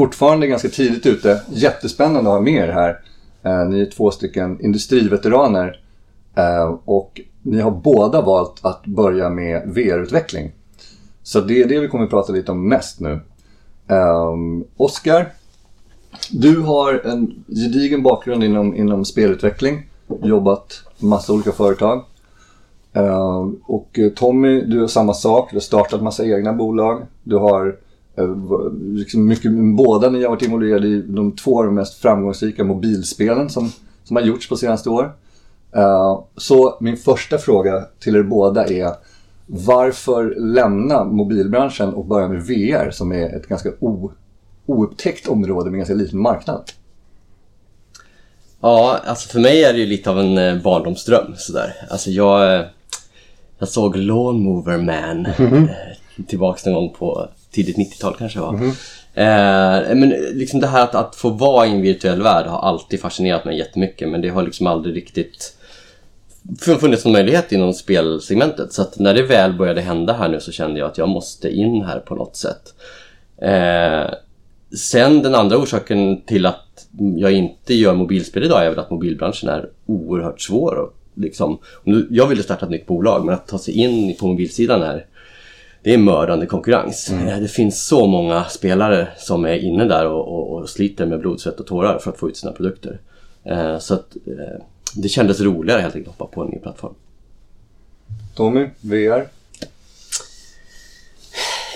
Fortfarande ganska tidigt ute, jättespännande att ha med er här. Eh, ni är två stycken industriveteraner eh, och ni har båda valt att börja med VR-utveckling. Så det är det vi kommer att prata lite om mest nu. Eh, Oskar, du har en gedigen bakgrund inom, inom spelutveckling. Jobbat på massa olika företag. Ehm, eh, och Tommy, du har samma sak. Du har startat massa egna bolag. Du har liksom mycket, båda ni har varit involverade i de två av de mest framgångsrika mobilspelen som, som har gjorts på senaste år. Eh, så min första fråga till er båda är varför lämna mobilbranschen och börja med VR som är ett ganska o, oupptäckt område med ganska liten marknad? Ja, alltså för mig är det ju lite av en eh, barndomsdröm sådär. Alltså jag, eh, jag såg Lawn Mover Man eh, tillbaka någon gång på tidigt 90-tal kanske var. Eh, men liksom det här att, att få vara i en virtuell värld har alltid fascinerat mig jättemycket men det har liksom aldrig riktigt funnits någon möjlighet inom spelsegmentet. Så att när det väl började hända här nu så kände jag att jag måste in här på något sätt. Eh, sen den andra orsaken till att jag inte gör mobilspel idag är väl att mobilbranschen är oerhört svår. Och liksom, jag ville starta ett nytt bolag men att ta sig in på mobilsidan är det är mördande konkurrens. Mm. Det finns så många spelare som är inne där och, och, och, sliter med blod, svett och tårar för att få ut sina produkter. Eh, så att eh, det kändes roligare helt enkelt att hoppa på en ny plattform. Tommy, VR?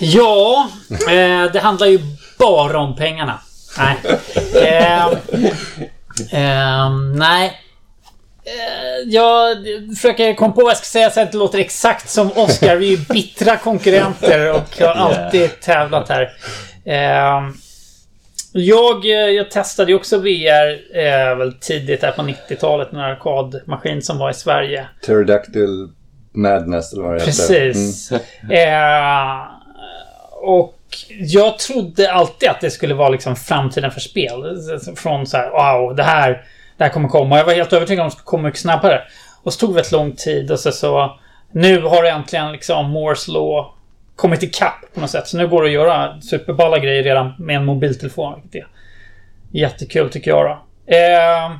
Ja, eh, det handlar ju bara om pengarna. Nej. Eh, eh, nej. Eh, jag försöker komma på vad jag ska säga så att det låter exakt som Oscar. Vi är ju bittra konkurrenter och har alltid tävlat här. Eh, jag, jag testade ju också VR eh, väl tidigt här på 90-talet. En arkadmaskin som var i Sverige. Pterodactyl Madness eller vad det Precis. Mm. Eh, och jag trodde alltid att det skulle vara liksom framtiden för spel. Från så här, wow, det här det här kommer komma. Jag var helt övertygad om att det skulle komma mycket snabbare. Och så tog det ett lång tid och så, så nu har äntligen liksom Moores Law kommit ikapp på något sätt. Så nu går det att göra superballa grejer redan med en mobiltelefon. Det är jättekul tycker jag då. Eh,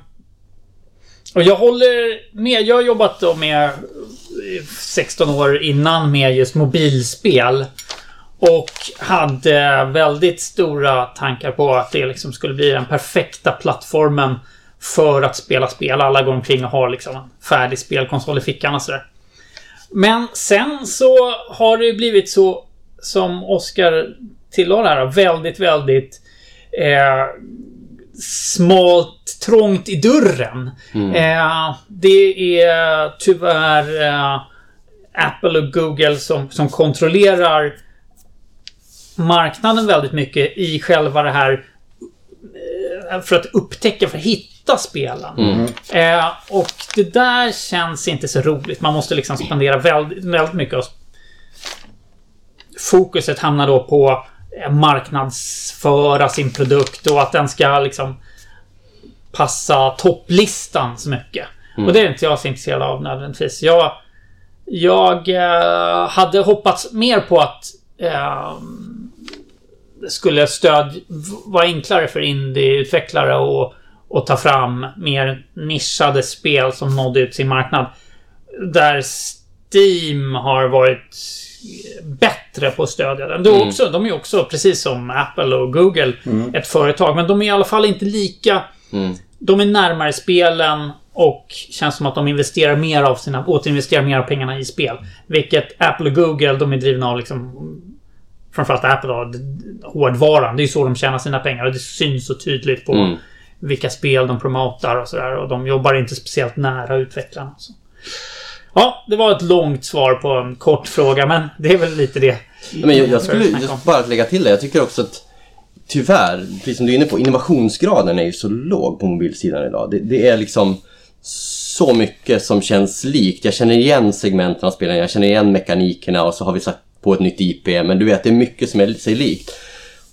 och jag håller med. Jag har jobbat då med eh, 16 år innan med just mobilspel. Och hade väldigt stora tankar på att det liksom skulle bli den perfekta plattformen för att spela spel. Alla går omkring och har liksom en färdig spelkonsol i fickan och sådär. Men sen så har det blivit så som Oskar tillhör här. Väldigt, väldigt eh, smalt, trångt i dörren. Mm. Eh, det är tyvärr eh, Apple och Google som, som kontrollerar marknaden väldigt mycket i själva det här eh, för att upptäcka, för att hitta hitta spelen. Mm. Eh, och det där känns inte så roligt. Man måste liksom spendera väldigt, väldigt mycket av Fokuset hamnar då på marknadsföra sin produkt och att den ska liksom passa topplistan så mycket. Mm. Och det är inte jag så intresserad av nödvändigtvis. Jag, jag eh, hade hoppats mer på att eh, skulle stöd vara enklare för indieutvecklare och och ta fram mer nischade spel som nådde ut sin marknad. Där Steam har varit bättre på att stödja den. De, mm. också, de är också, precis som Apple och Google, mm. ett företag. Men de är i alla fall inte lika... Mm. De är närmare spelen och känns som att de investerar mer av sina... Återinvesterar mer av pengarna i spel. Vilket Apple och Google, de är drivna av liksom... Framförallt Apple då, hårdvaran. Det är så de tjänar sina pengar och det syns så tydligt på mm vilka spel de promotar och sådär. Och de jobbar inte speciellt nära utvecklarna. Så. Ja, det var ett långt svar på en kort fråga, men det är väl lite det. Men jag, jag skulle just bara lägga till det. Jag tycker också att tyvärr, precis som du är inne på, innovationsgraden är ju så låg på mobilsidan idag. Det, det är liksom så mycket som känns likt. Jag känner igen segmenten av spelen, jag känner igen mekanikerna och så har vi satt på ett nytt IP. Men du vet, det är mycket som är sig likt.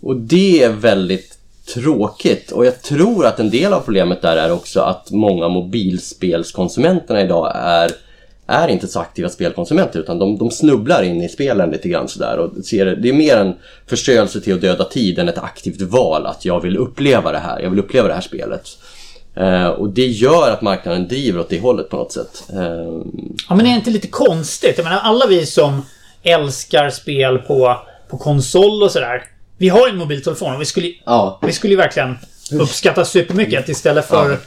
Och det är väldigt tråkigt. Och jag tror att en del av problemet där är också att många mobilspelskonsumenterna idag är är inte så aktiva spelkonsumenter utan de, de snubblar in i spelen lite grann sådär och ser det, det är mer en förstörelse till att döda tid än ett aktivt val att jag vill uppleva det här, jag vill uppleva det här spelet. Uh, och det gör att marknaden driver åt det hållet på något sätt. Uh, ja men är det inte lite konstigt? Jag menar alla vi som älskar spel på, på konsol och sådär vi har en mobiltelefon och vi skulle, ja. vi skulle ju verkligen uppskatta supermycket att istället för ja.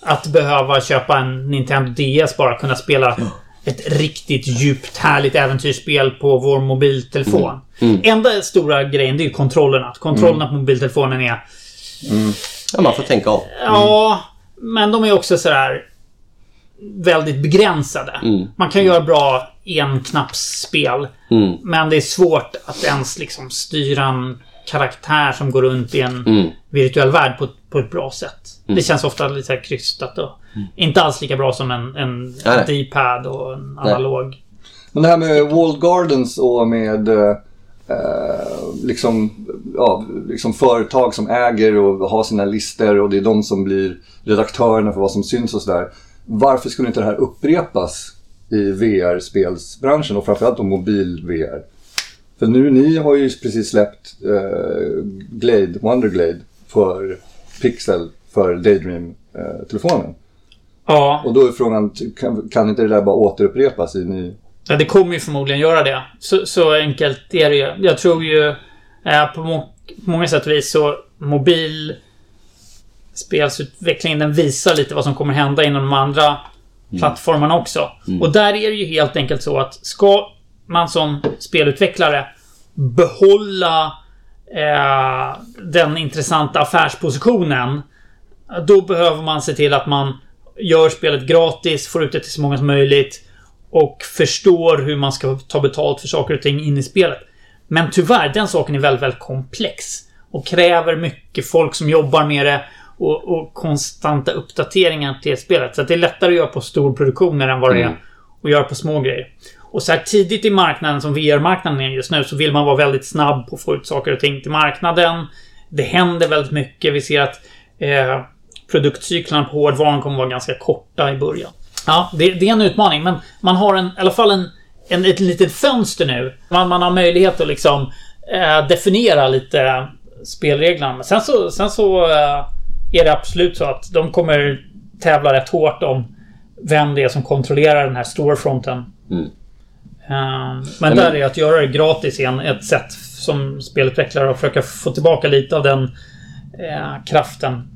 att behöva köpa en Nintendo DS bara kunna spela ett riktigt djupt härligt äventyrsspel på vår mobiltelefon. Mm. Mm. Enda stora grejen det är ju kontrollerna. Kontrollerna mm. på mobiltelefonen är... Mm. Ja, man får tänka av. Ja, men de är också sådär väldigt begränsade. Mm. Man kan göra bra enknappsspel. Mm. Men det är svårt att ens liksom styra en karaktär som går runt i en mm. virtuell värld på, på ett bra sätt. Mm. Det känns ofta lite krystat och mm. inte alls lika bra som en, en D-pad och en analog. Men det här med Walled Gardens och med uh, eh, liksom, ja, liksom företag som äger och har sina listor och det är de som blir redaktörerna för vad som syns och sådär. Varför skulle inte det här upprepas i VR-spelsbranschen och framförallt då mobil-VR? För nu, ni har ju precis släppt eh, Glade, Wonderglade för Pixel för Daydream-telefonen. Ja. Och då är frågan, kan, kan inte det där bara återupprepas i ny... Ja, det kommer ju förmodligen göra det. Så, så enkelt är det ju. Jag tror ju eh, på, må på många sätt och vis så mobil spelsutvecklingen den visar lite vad som kommer hända inom de andra plattformarna också. Och där är det ju helt enkelt så att ska man som spelutvecklare behålla eh, den intressanta affärspositionen. Då behöver man se till att man gör spelet gratis, får ut det till så många som möjligt och förstår hur man ska ta betalt för saker och ting in i spelet. Men tyvärr, den saken är väldigt, väldigt komplex. Och kräver mycket folk som jobbar med det och, och konstanta uppdateringar till spelet. Så det är lättare att göra på storproduktioner än vad det är att göra på små grejer. Och så här tidigt i marknaden som VR-marknaden är just nu så vill man vara väldigt snabb på att få ut saker och ting till marknaden. Det händer väldigt mycket. Vi ser att eh, produktcyklarna på hårdvaran kommer vara ganska korta i början. Ja, det, det är en utmaning, men man har en, i alla fall en, en, ett litet fönster nu. Man, man har möjlighet att liksom eh, definiera lite spelreglerna. Men sen så, sen så eh, är det absolut så att de kommer tävla rätt hårt om vem det är som kontrollerar den här storefronten. Mm. Eh, men där är att göra det gratis igen ett sätt som spelutvecklare att försöka få tillbaka lite av den eh, kraften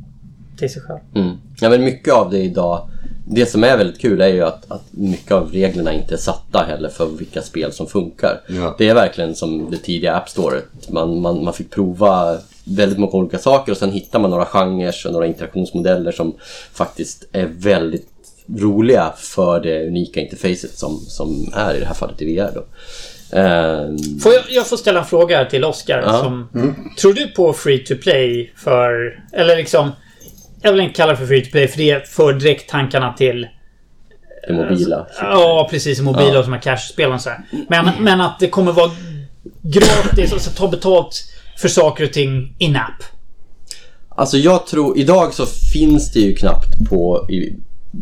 till sig själv. Mm. Ja, men mycket av det idag, det som är väldigt kul är ju att, att mycket av reglerna inte är satta heller för vilka spel som funkar. Ja. Det är verkligen som det tidiga App Store. Man, man, man fick prova väldigt många olika saker och sen hittar man några genrer och några interaktionsmodeller som faktiskt är väldigt roliga för det unika interfacet som, som är i det här fallet i VR. Då. Ehm, Får jag, jag får ställa en fråga till Oscar. Ja. Som, Tror du på free to play för... Eller liksom... Jag vill inte kalla det för free to play för det för direkt tankarna till... det mobila. Ja, precis. Mobila Ja. och som är cash-spel och så här. Men, men att det kommer vara gratis och så ta betalt för saker och ting in-app. Alltså jag tror, idag så finns det ju knappt på i,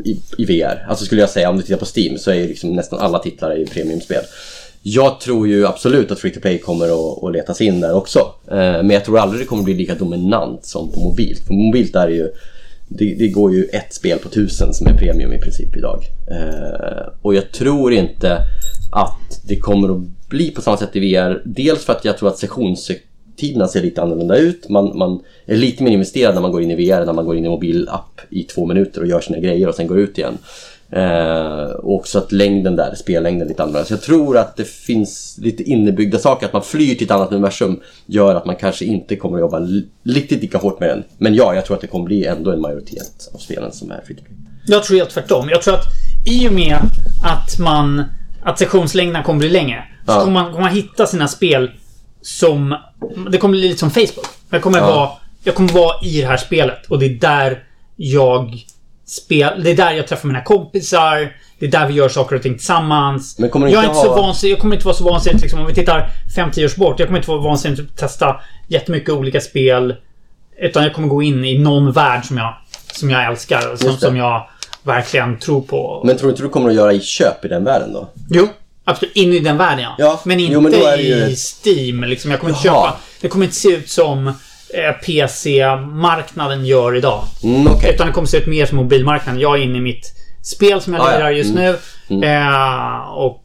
i, i VR. Alltså skulle jag säga, om du tittar på Steam så är ju liksom nästan alla titlar i premiumspel. Jag tror ju absolut att Free to Play kommer att, att letas in där också. Eh, men jag tror aldrig det kommer bli lika dominant som på mobilt. För mobilt är det ju det, det går ju ett spel på tusen som är premium i princip idag. Eh, och jag tror inte att det kommer att bli på samma sätt i VR. Dels för att jag tror att sessionstiderna ser lite annorlunda ut. Man, man är lite mer investerad när man går in i VR när man går in i mobilapp i två minuter och gör sina grejer och sen går ut igen. Eh, och också att längden där, spellängden är lite annorlunda. Så jag tror att det finns lite innebyggda saker, att man flyr till ett annat universum gör att man kanske inte kommer att jobba riktigt lika hårt med den. Men ja, jag tror att det kommer bli ändå en majoritet av spelen som är free. Jag tror helt tvärtom. Jag tror att i och med att man... Att sektionslängderna kommer bli längre. Så Ja. kommer, man, kommer man hitta sina spel som... Det kommer bli lite som Facebook. Jag kommer, Ja. vara, jag kommer vara i det här spelet och det är där jag spel, Det är där jag träffar mina kompisar. Det är där vi gör saker och ting tillsammans. Men kommer jag, är inte så ha- vansinnig, jag kommer inte vara så vansinnig liksom, om vi tittar 5-10 års bort. Jag kommer inte vara vansinnig att testa jättemycket olika spel. Utan jag kommer gå in i någon värld som jag, som jag älskar och som, som jag verkligen tror på. Men tror du inte du kommer att göra i köp i den världen då? Jo, absolut. In i den världen ja. Ja, Men inte jo, men ju i Steam. Liksom. Jag kommer inte köpa... Det kommer inte se ut som eh, PC-marknaden gör idag. Mm, okej. Utan det kommer se ut mer som mobilmarknaden. Jag är inne i mitt spel som jag Ah, ja. lirar just Mm. nu. Eh, och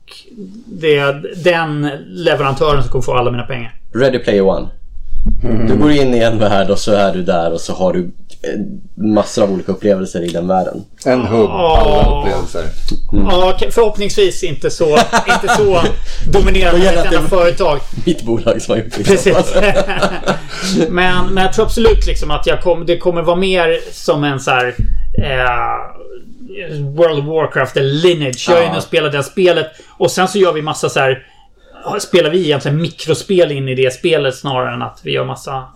det är den leverantören som kommer få alla mina pengar. Ready Player One. Du går in i en värld och så är du där och så har du eh, massor av olika upplevelser i den världen. En hubb, alla upplevelser. Ja, okej, förhoppningsvis inte så, inte så dominerande ett enda företag. Mitt bolag som har gjort det. Precis. men, men jag tror absolut liksom att jag kom, det kommer vara mer som en så här... Eh, World of Warcraft eller Lineage. Jag är inne och spelar det spelet. Och sen så gör vi massa så här... Spelar vi egentligen mikrospel in i det spelet snarare än att vi gör massa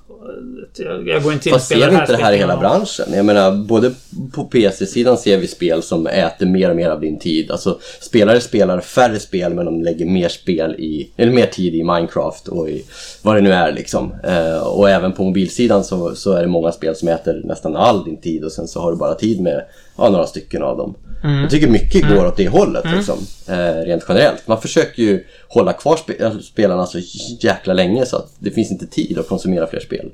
Jag, jag går inte in och Fast spelar ser vi inte det här i hela branschen? Jag menar, både på PC-sidan ser vi spel som äter mer och mer av din tid. Alltså, spelare spelar färre spel men de lägger mer spel i, eller mer tid i Minecraft och i vad det nu är liksom. Eh, och även på mobilsidan så, så är det många spel som äter nästan all din tid och sen så har du bara tid med ja, några stycken av dem. Jag tycker mycket går åt det hållet liksom, eh, rent generellt. Man försöker ju hålla kvar spe äh, spelarna så jäkla länge så att det finns inte tid att konsumera fler spel.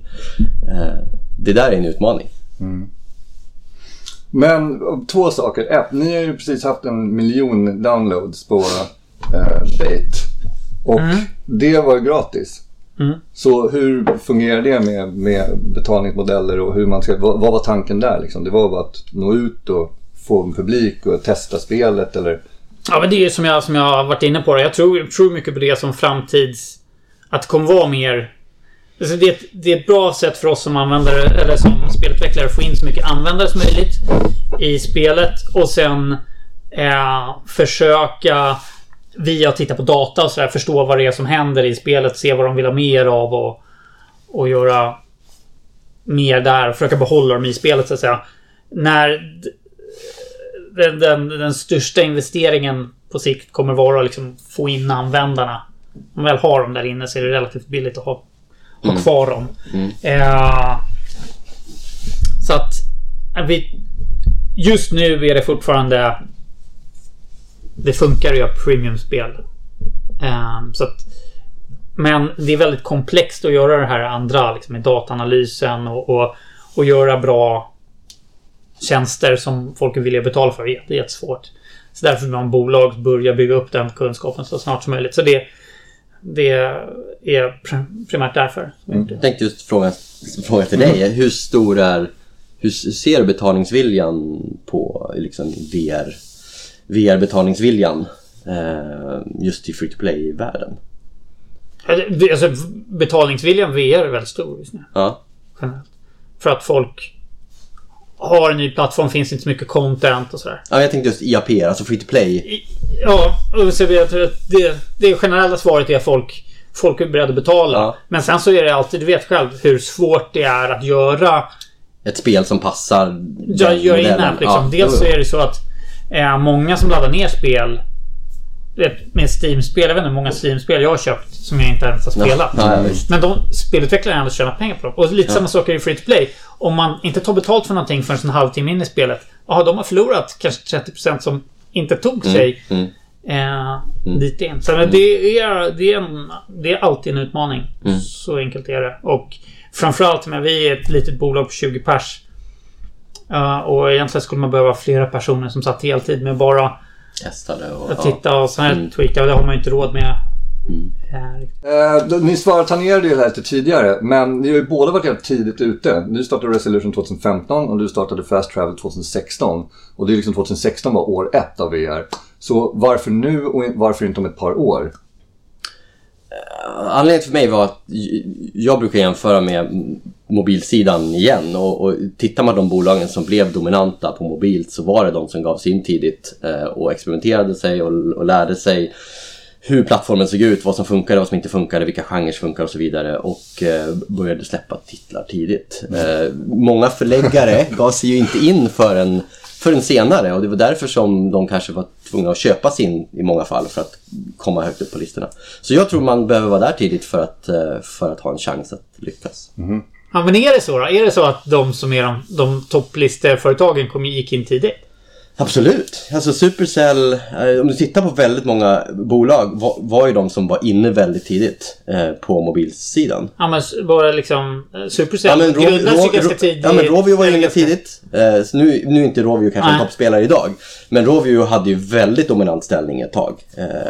Eh, det där är en utmaning. Men två saker. Ett, ni har ju precis haft en miljon downloads på eh, Date. Och det var ju gratis. Mm. Så hur fungerar det med, med betalningsmodeller och hur man ska... Vad, vad var tanken där liksom? Det var bara att nå ut och få en publik och testa spelet eller? Ja, men det är som jag, som jag har varit inne på. Jag tror, tror mycket på det som framtids... Att det kommer vara mer... Alltså det, är ett, det är ett bra sätt för oss som användare, eller som spelutvecklare, att få in så mycket användare som möjligt i spelet. Och sen eh, försöka via att titta på data och sådär förstå vad det är som händer i spelet. Se vad de vill ha mer av och, och göra mer där. Och försöka behålla dem i spelet så att säga. När den, den, den största investeringen på sikt kommer vara att liksom få in användarna. Om man väl har dem där inne så är det relativt billigt att ha, ha kvar dem. Eh, så att eh, vi, just nu är det fortfarande... Det funkar att göra premiumspel. Um, så att, men det är väldigt komplext att göra det här andra liksom, med dataanalysen och, och, och göra bra tjänster som folk är villiga att betala för. Det är jättesvårt. Så därför vill man bolag börja bygga upp den kunskapen så snart som möjligt. Så det, det är primärt därför. Mm. Jag tänkte just fråga, fråga till dig. Hur stor är... Hur ser betalningsviljan på liksom, VR? VR-betalningsviljan eh, just i free to play-världen? Alltså, betalningsviljan VR är väldigt stor just nu. Ja. Generellt. För att folk har en ny plattform, finns inte så mycket content och sådär. ja, jag tänkte just IAP, alltså free to play. I- Ja, och så jag tror att det, det generella svaret är att folk, folk är beredda att betala. Ja. Men sen så är det alltid, du vet själv, hur svårt det är att göra Ett spel som passar Ja, gör in app liksom. Ja, Dels så jo, är det så att eh, många som laddar ner spel vet, med Steam-spel, jag vet inte hur många Steam-spel jag har köpt som jag inte ens har spelat. Ja, ja. Men de spelutvecklarna har ändå tjänat pengar på dem. Och lite samma sak är i Free to Play. Om man inte tar betalt för någonting förrän en halvtimme in i spelet. Ja, de har förlorat kanske 30% som inte tog sig mm. eh, dit in. Så det, är, det, är en, det är alltid en utmaning. Så enkelt är det. Och framförallt, men vi är ett litet bolag på 20 pers. Ja, och egentligen skulle man behöva flera personer som satt heltid med bara Testade och... att titta och så här Mm. tweaka. Och det har man ju inte råd med. Eh. Eh, då- ni svarade, tangerade ju det här lite tidigare, men ni har ju båda varit helt tidigt ute. Du startade Resolution 2015 och du startade Fast Travel 2016. Och det är liksom 2016 var år ett av VR. Så varför nu och varför inte om ett par år? Anledningen för mig var att jag brukar jämföra med mobilsidan igen och, och tittar man de bolagen som blev dominanta på mobilt så var det de som gav sig in tidigt eh, och experimenterade sig och, och lärde sig hur plattformen såg ut, vad som funkade, vad som inte funkade, vilka genrer funkar och så vidare och eh, började släppa titlar tidigt. Eh, många förläggare gav sig ju inte in förrän, förrän senare och det var därför som de kanske var tvungna att köpa sin i många fall för att komma högt upp på listorna. Så jag tror man behöver vara där tidigt för att, eh, för att ha en chans att lyckas. Ja, men är det så då? Är det så att de som är de, de topplisteföretagen kom, gick in tidigt? Absolut. Alltså Supercell, eh, om du tittar på väldigt många bolag, var, var ju de som var inne väldigt tidigt eh, på mobilsidan. Ja, men bara liksom... eh, Supercell Ja men, Rov, grundades ju ganska tidigt. ja, men Rovio var ju inne tidigt. Så nu, nu är inte Rovio kanske en Nej. toppspelare idag. Men Rovio hade ju väldigt dominant ställning ett tag.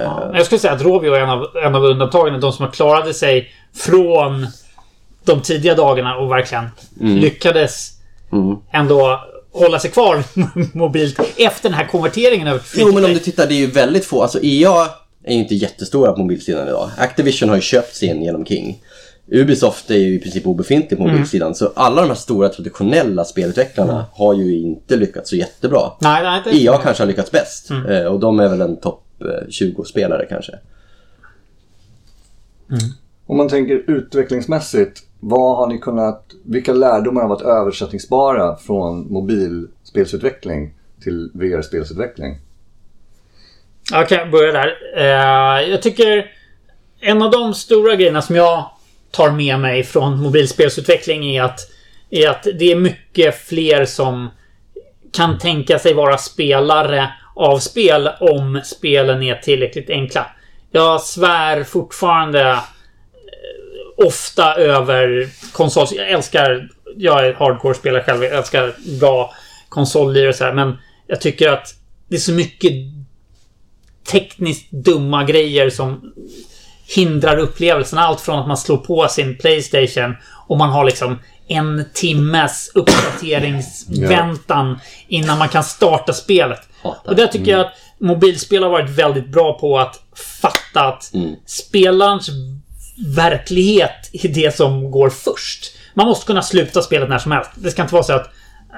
Ja, jag skulle säga att Rovio är en av, en av undantagen. De som har klarade sig från de tidiga dagarna och verkligen lyckades Mm. ändå hålla sig kvar mobilt efter den här konverteringen över Jo men om du tittar, det är ju väldigt få. Alltså EA är ju inte jättestora på mobilsidan idag. Activision har ju köpt sin genom King. Ubisoft är ju i princip obefintlig på mobilsidan. Så alla de här stora traditionella spelutvecklarna har ju inte lyckats så jättebra. Nej, nej, inte. EA kanske har lyckats bäst. Eh, och de är väl en topp eh, 20-spelare kanske. Om man tänker utvecklingsmässigt, vad har ni kunnat, vilka lärdomar har varit översättningsbara från mobilspelsutveckling till VR-spelsutveckling? Jag kan börja där. Eh, jag tycker en av de stora grejerna som jag tar med mig från mobilspelsutveckling är att, är att det är mycket fler som kan tänka sig vara spelare av spel om spelen är tillräckligt enkla. Jag svär fortfarande ofta över konsol. Jag älskar... Jag är hardcore-spelare själv. Jag älskar bra konsollirare och så här, Men jag tycker att det är så mycket tekniskt dumma grejer som hindrar upplevelsen. Allt från att man slår på sin Playstation och man har liksom en timmes uppdateringsväntan innan man kan starta spelet. Och där tycker jag att mobilspel har varit väldigt bra på att fatta att Mm. spelarens verklighet är det som går först. Man måste kunna sluta spelet när som helst. Det ska inte vara så att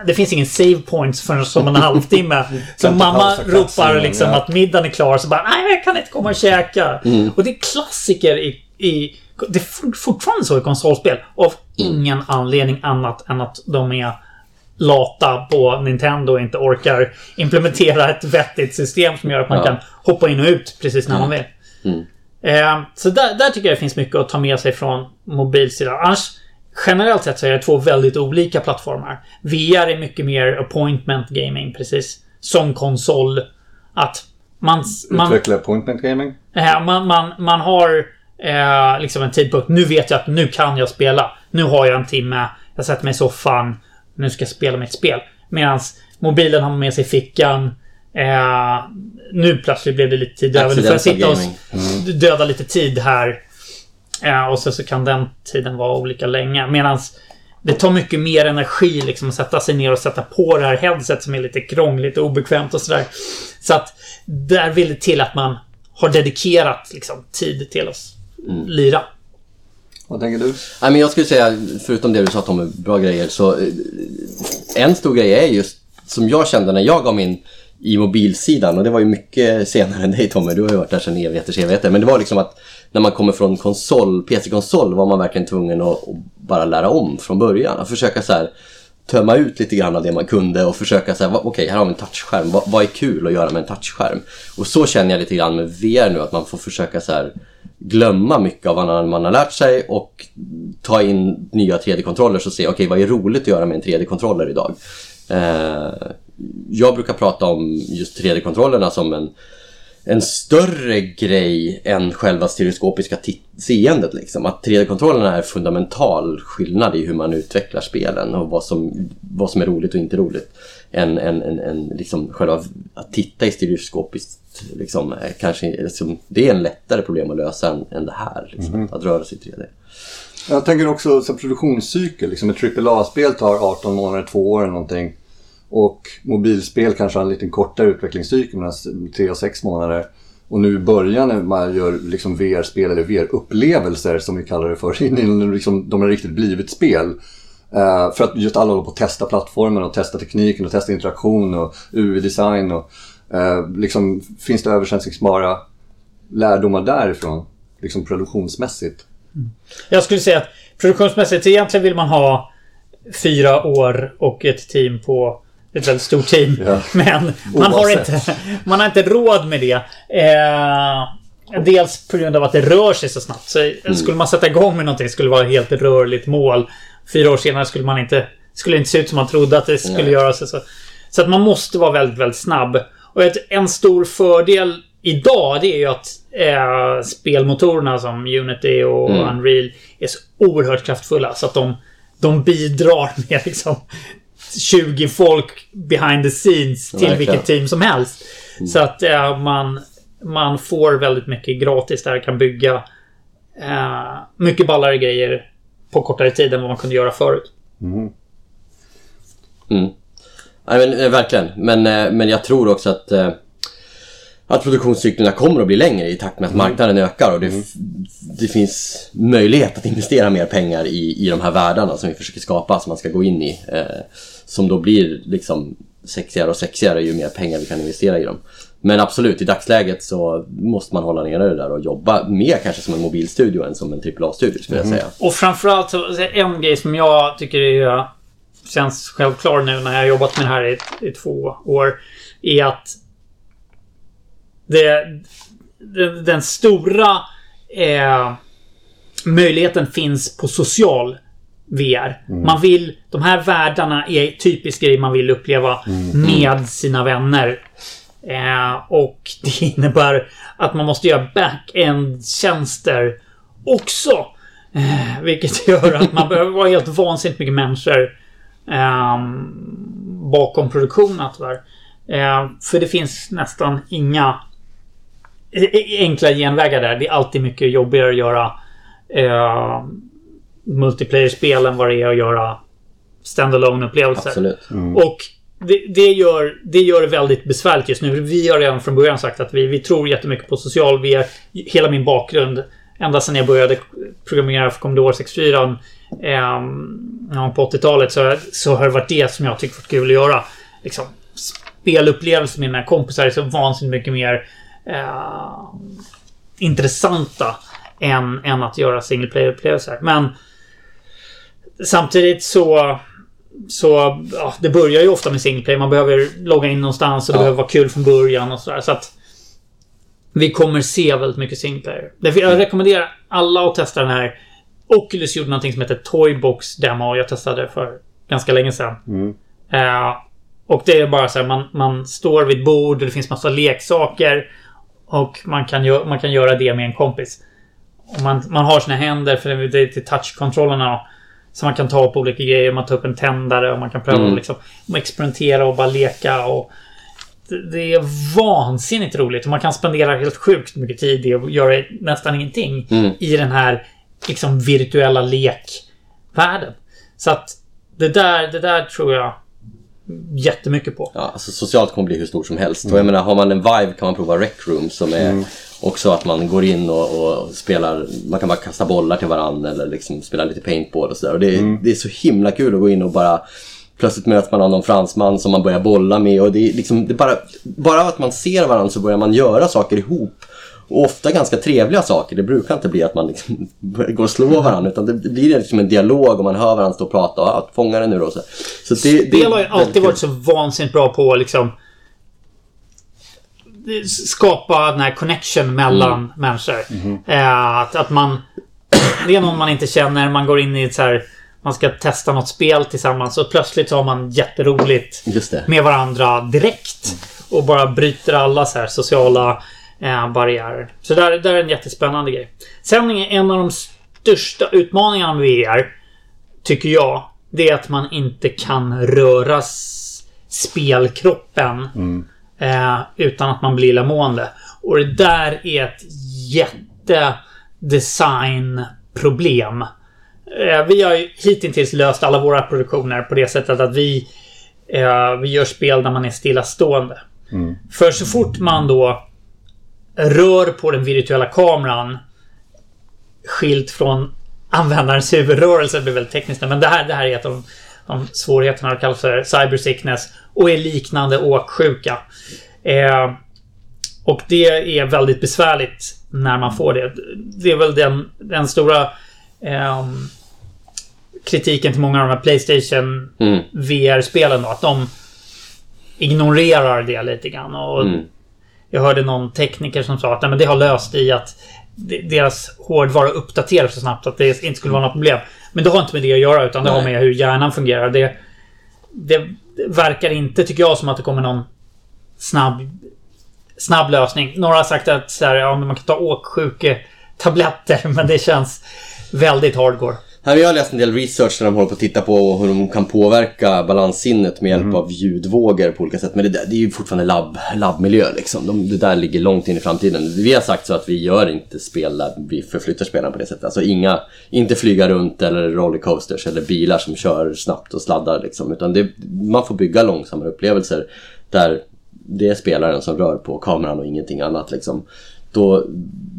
det finns ingen save points förrän som en halvtimme. Så mamma ropar liksom ja. att middagen är klar. Så bara nej, jag kan inte komma och käka. Och det är klassiker i... i det är for- fortfarande så i konsolspel. Av ingen anledning annat än att de är lata på Nintendo och inte orkar implementera ett vettigt system som gör att man Ja. kan hoppa in och ut precis när man vill. Eh, så där, där tycker jag det finns mycket att ta med sig från mobilsidan. Annars, generellt sett så är det två väldigt olika plattformar. VR är mycket mer appointment gaming, precis. Som konsol. Att man... man Utveckla appointment gaming? Eh, man, man, man har eh, liksom en tidpunkt. Nu vet jag att nu kan jag spela. Nu har jag en timme. Jag sätter mig i soffan. Nu ska jag spela mitt spel. Medan mobilen har man med sig i fickan. Eh, nu plötsligt blev det lite tid över. Nu får jag sitta och s- döda lite tid här. Eh, och så, så kan den tiden vara olika länge. Medan det tar mycket mer energi liksom att sätta sig ner och sätta på det här headset som är lite krångligt och obekvämt och sådär. Så att där vill det till att man har dedikerat liksom, tid till att lira. Vad tänker du? Nej, men jag skulle säga, förutom det du sa Tommy, bra grejer, så eh, en stor grej är just som jag kände när jag gav min i mobilsidan och det var ju mycket senare än dig Tommy, du har ju varit där sedan evigheters evigheter. Men det var liksom att när man kommer från konsol, PC-konsol var man verkligen tvungen att, bara lära om från början. Att försöka så här tömma ut lite grann av det man kunde och försöka säga okej, här har vi en touchskärm. Vad, vad är kul att göra med en touchskärm? Och så känner jag lite grann med VR nu, att man får försöka så här glömma mycket av vad man har lärt sig och ta in nya 3D-kontroller och se okej, vad är roligt att göra med en 3D-kontroller idag? Eh, jag brukar prata om just 3D-kontrollerna som en, en större grej än själva stereoskopiska seendet. Liksom. Att 3D-kontrollerna är fundamental skillnad i hur man utvecklar spelen och vad som, vad som är roligt och inte roligt. En, en, en, en, liksom själva att titta i stereoskopiskt, liksom, kanske, liksom, det är en lättare problem att lösa än, än det här. Liksom, Att röra sig i 3D. Jag tänker också som produktionscykel. Liksom ett AAA-spel tar 18 månader, 2 år eller någonting. Och mobilspel kanske har en lite kortare utvecklingscykel, mellan alltså 3 och 6 månader. Och nu i början när man gör liksom VR-spel eller VR-upplevelser som vi kallar det för, innan liksom, de har riktigt blivit spel. Uh, för att just alla håller på att testa plattformen och testa tekniken och testa interaktion och UI-design. Och, eh, liksom, finns det översättningsbara lärdomar därifrån? Liksom produktionsmässigt. Mm. Jag skulle säga att produktionsmässigt egentligen vill man ha fyra år och ett team på ett väldigt stort team. Ja. Men man har, inte, man har inte råd med det. Eh, dels på grund av att det rör sig så snabbt. Så Skulle man sätta igång med någonting skulle det vara ett helt rörligt mål. Fyra år senare skulle man inte... Skulle inte se ut som man trodde att det skulle Nej. göra sig. Så, så att man måste vara väldigt, väldigt snabb. Och ett, en stor fördel idag det är ju att eh, spelmotorerna som Unity och Mm. Unreal är så oerhört kraftfulla. Så att de, de bidrar med liksom 20 folk behind the scenes till vilket team som helst. Så att eh, man, man får väldigt mycket gratis där. Kan bygga eh, mycket ballare grejer på kortare tid än vad man kunde göra förut. Mm. Nej, men, eh, verkligen. Men, eh, men jag tror också att, eh, att produktionscyklerna kommer att bli längre i takt med att marknaden ökar och det, f- det finns möjlighet att investera mer pengar i, i de här världarna som vi försöker skapa, som man ska gå in i. Eh, som då blir liksom sexigare och sexigare ju mer pengar vi kan investera i dem. Men absolut, i dagsläget så måste man hålla nere det där och jobba mer kanske som en mobilstudio än som en AAA-studio skulle jag säga. Och framförallt så en grej som jag tycker är, känns självklar nu när jag har jobbat med det här i, i två år. Är att det, den, den stora eh, möjligheten finns på social VR. Man vill, de här världarna är typisk grej man vill uppleva med sina vänner. Eh, och det innebär att man måste göra back-end-tjänster också. Eh, vilket gör att man behöver vara helt vansinnigt mycket människor eh, bakom produktionen tyvärr. Eh, för det finns nästan inga e- enkla genvägar där. Det är alltid mycket jobbigare att göra eh, multiplayer-spel än vad det är att göra standalone upplevelser Absolut. Och det, det, gör, det gör det väldigt besvärligt just nu. Vi har redan från början sagt att vi, vi tror jättemycket på social VR. Hela min bakgrund, ända sedan jag började programmera för Commodore 64 eh, på 80-talet så, så har det varit det som jag tyckt varit kul att göra. Liksom, spelupplevelser med mina kompisar är så vansinnigt mycket mer eh, intressanta än, än att göra single player-upplevelser. Men samtidigt så så ja, det börjar ju ofta med single player. Man behöver logga in någonstans och det Ja. behöver vara kul från början och sådär. Så att vi kommer se väldigt mycket single player. Därför jag rekommenderar alla att testa den här. Oculus gjorde någonting som heter Toybox Demo. Jag testade det för ganska länge sedan. Eh, och det är bara så här, man, man står vid ett bord och det finns massa leksaker. Och man kan, gö- man kan göra det med en kompis. Och man, man har sina händer för det är till touchkontrollerna. Så man kan ta på olika grejer. Man tar upp en tändare och man kan pröva Mm. liksom, experimentera och bara leka. Och det, är vansinnigt roligt. Och man kan spendera helt sjukt mycket tid i att göra nästan ingenting. Mm. I den här liksom virtuella lekvärlden. Så att det där, det där tror jag jättemycket på. Ja, alltså socialt kommer bli hur stort som helst. Och jag menar, har man en Vive kan man prova Rec Room som är också att man går in och, och spelar, man kan bara kasta bollar till varandra eller liksom spela lite paintball och sådär. Och det, är- det är så himla kul att gå in och bara Plötsligt möts man av någon fransman som man börjar bolla med och det är liksom, det är bara, bara att man ser varandra så börjar man göra saker ihop. Och ofta ganska trevliga saker. Det brukar inte bli att man liksom går och slår varandra utan det blir liksom en dialog och man hör varandra stå och prata och fånga den nu då. Så, så det, det Spel har ju alltid varit så vansinnigt bra på liksom skapa den här connection mellan Mm. människor. Eh, att, att man... Det är någon man inte känner, man går in i ett så här... Man ska testa något spel tillsammans och plötsligt så har man jätteroligt det. med varandra direkt. Och bara bryter alla så här sociala eh, barriärer. Så där, där är en jättespännande grej. Sen är en av de största utmaningarna med VR, tycker jag, det är att man inte kan röra spelkroppen eh, utan att man blir illamående. Och det där är ett jättedesignproblem. Eh, vi har ju hittills löst alla våra produktioner på det sättet att vi, eh, vi gör spel där man är stillastående. För så fort man då rör på den virtuella kameran skilt från användarens huvudrörelse. Det blir väldigt tekniskt men det här, det här är ett av de, de svårigheterna det kallas för cybersickness och är liknande åksjuka. Eh, och det är väldigt besvärligt när man får det. Det är väl den, den stora ehm, kritiken till många av de här Playstation Mm. VR-spelen då. Att de ignorerar det lite grann. Och Mm. Jag hörde någon tekniker som sa att nej, men det har löst i att de- deras hårdvara uppdateras så snabbt att det inte skulle vara något problem. Men det har inte med det att göra utan det har Nej. med hur hjärnan fungerar. Det, det, verkar inte, tycker jag, som att det kommer någon snabb, snabb lösning. Några har sagt att så här, ja, man kan ta åksjuketabletter men det känns väldigt hardcore. Här har jag läst en del research där de håller på att titta på hur de kan påverka balanssinnet med hjälp av ljudvågor på olika sätt. Men det, där, det är ju fortfarande labb, labbmiljö liksom. De, det där ligger långt in i framtiden. Vi har sagt så att vi gör inte spel där vi förflyttar spelarna på det sättet. Alltså inga, inte flyga runt eller rollercoasters eller bilar som kör snabbt och sladdar liksom. Utan det, man får bygga långsammare upplevelser där det är spelaren som rör på kameran och ingenting annat liksom. Då,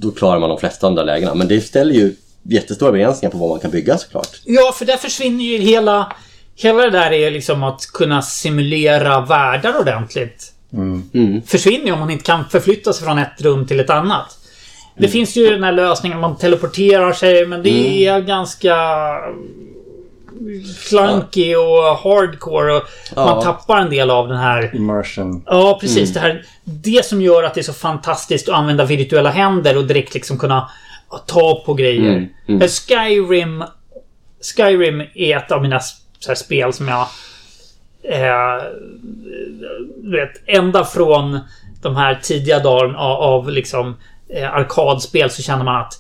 då klarar man de flesta andra lägena. Men det ställer ju jättestora begränsningar på vad man kan bygga såklart. Ja, för där försvinner ju hela, Hela det där är liksom att kunna simulera världar ordentligt. Mm. Försvinner ju om man inte kan förflytta sig från ett rum till ett annat. Det finns ju den här lösningen, man teleporterar sig, men det är ganska clunky och hardcore och Ja. man tappar en del av den här Immersion. Ja, precis. Det, här, det som gör att det är så fantastiskt att använda virtuella händer och direkt liksom kunna ta på grejer. Mm, mm. Skyrim... Skyrim är ett av mina s- så här, spel som jag... Eh, vet, ända från de här tidiga dagarna av, av liksom eh, arkadspel så känner man att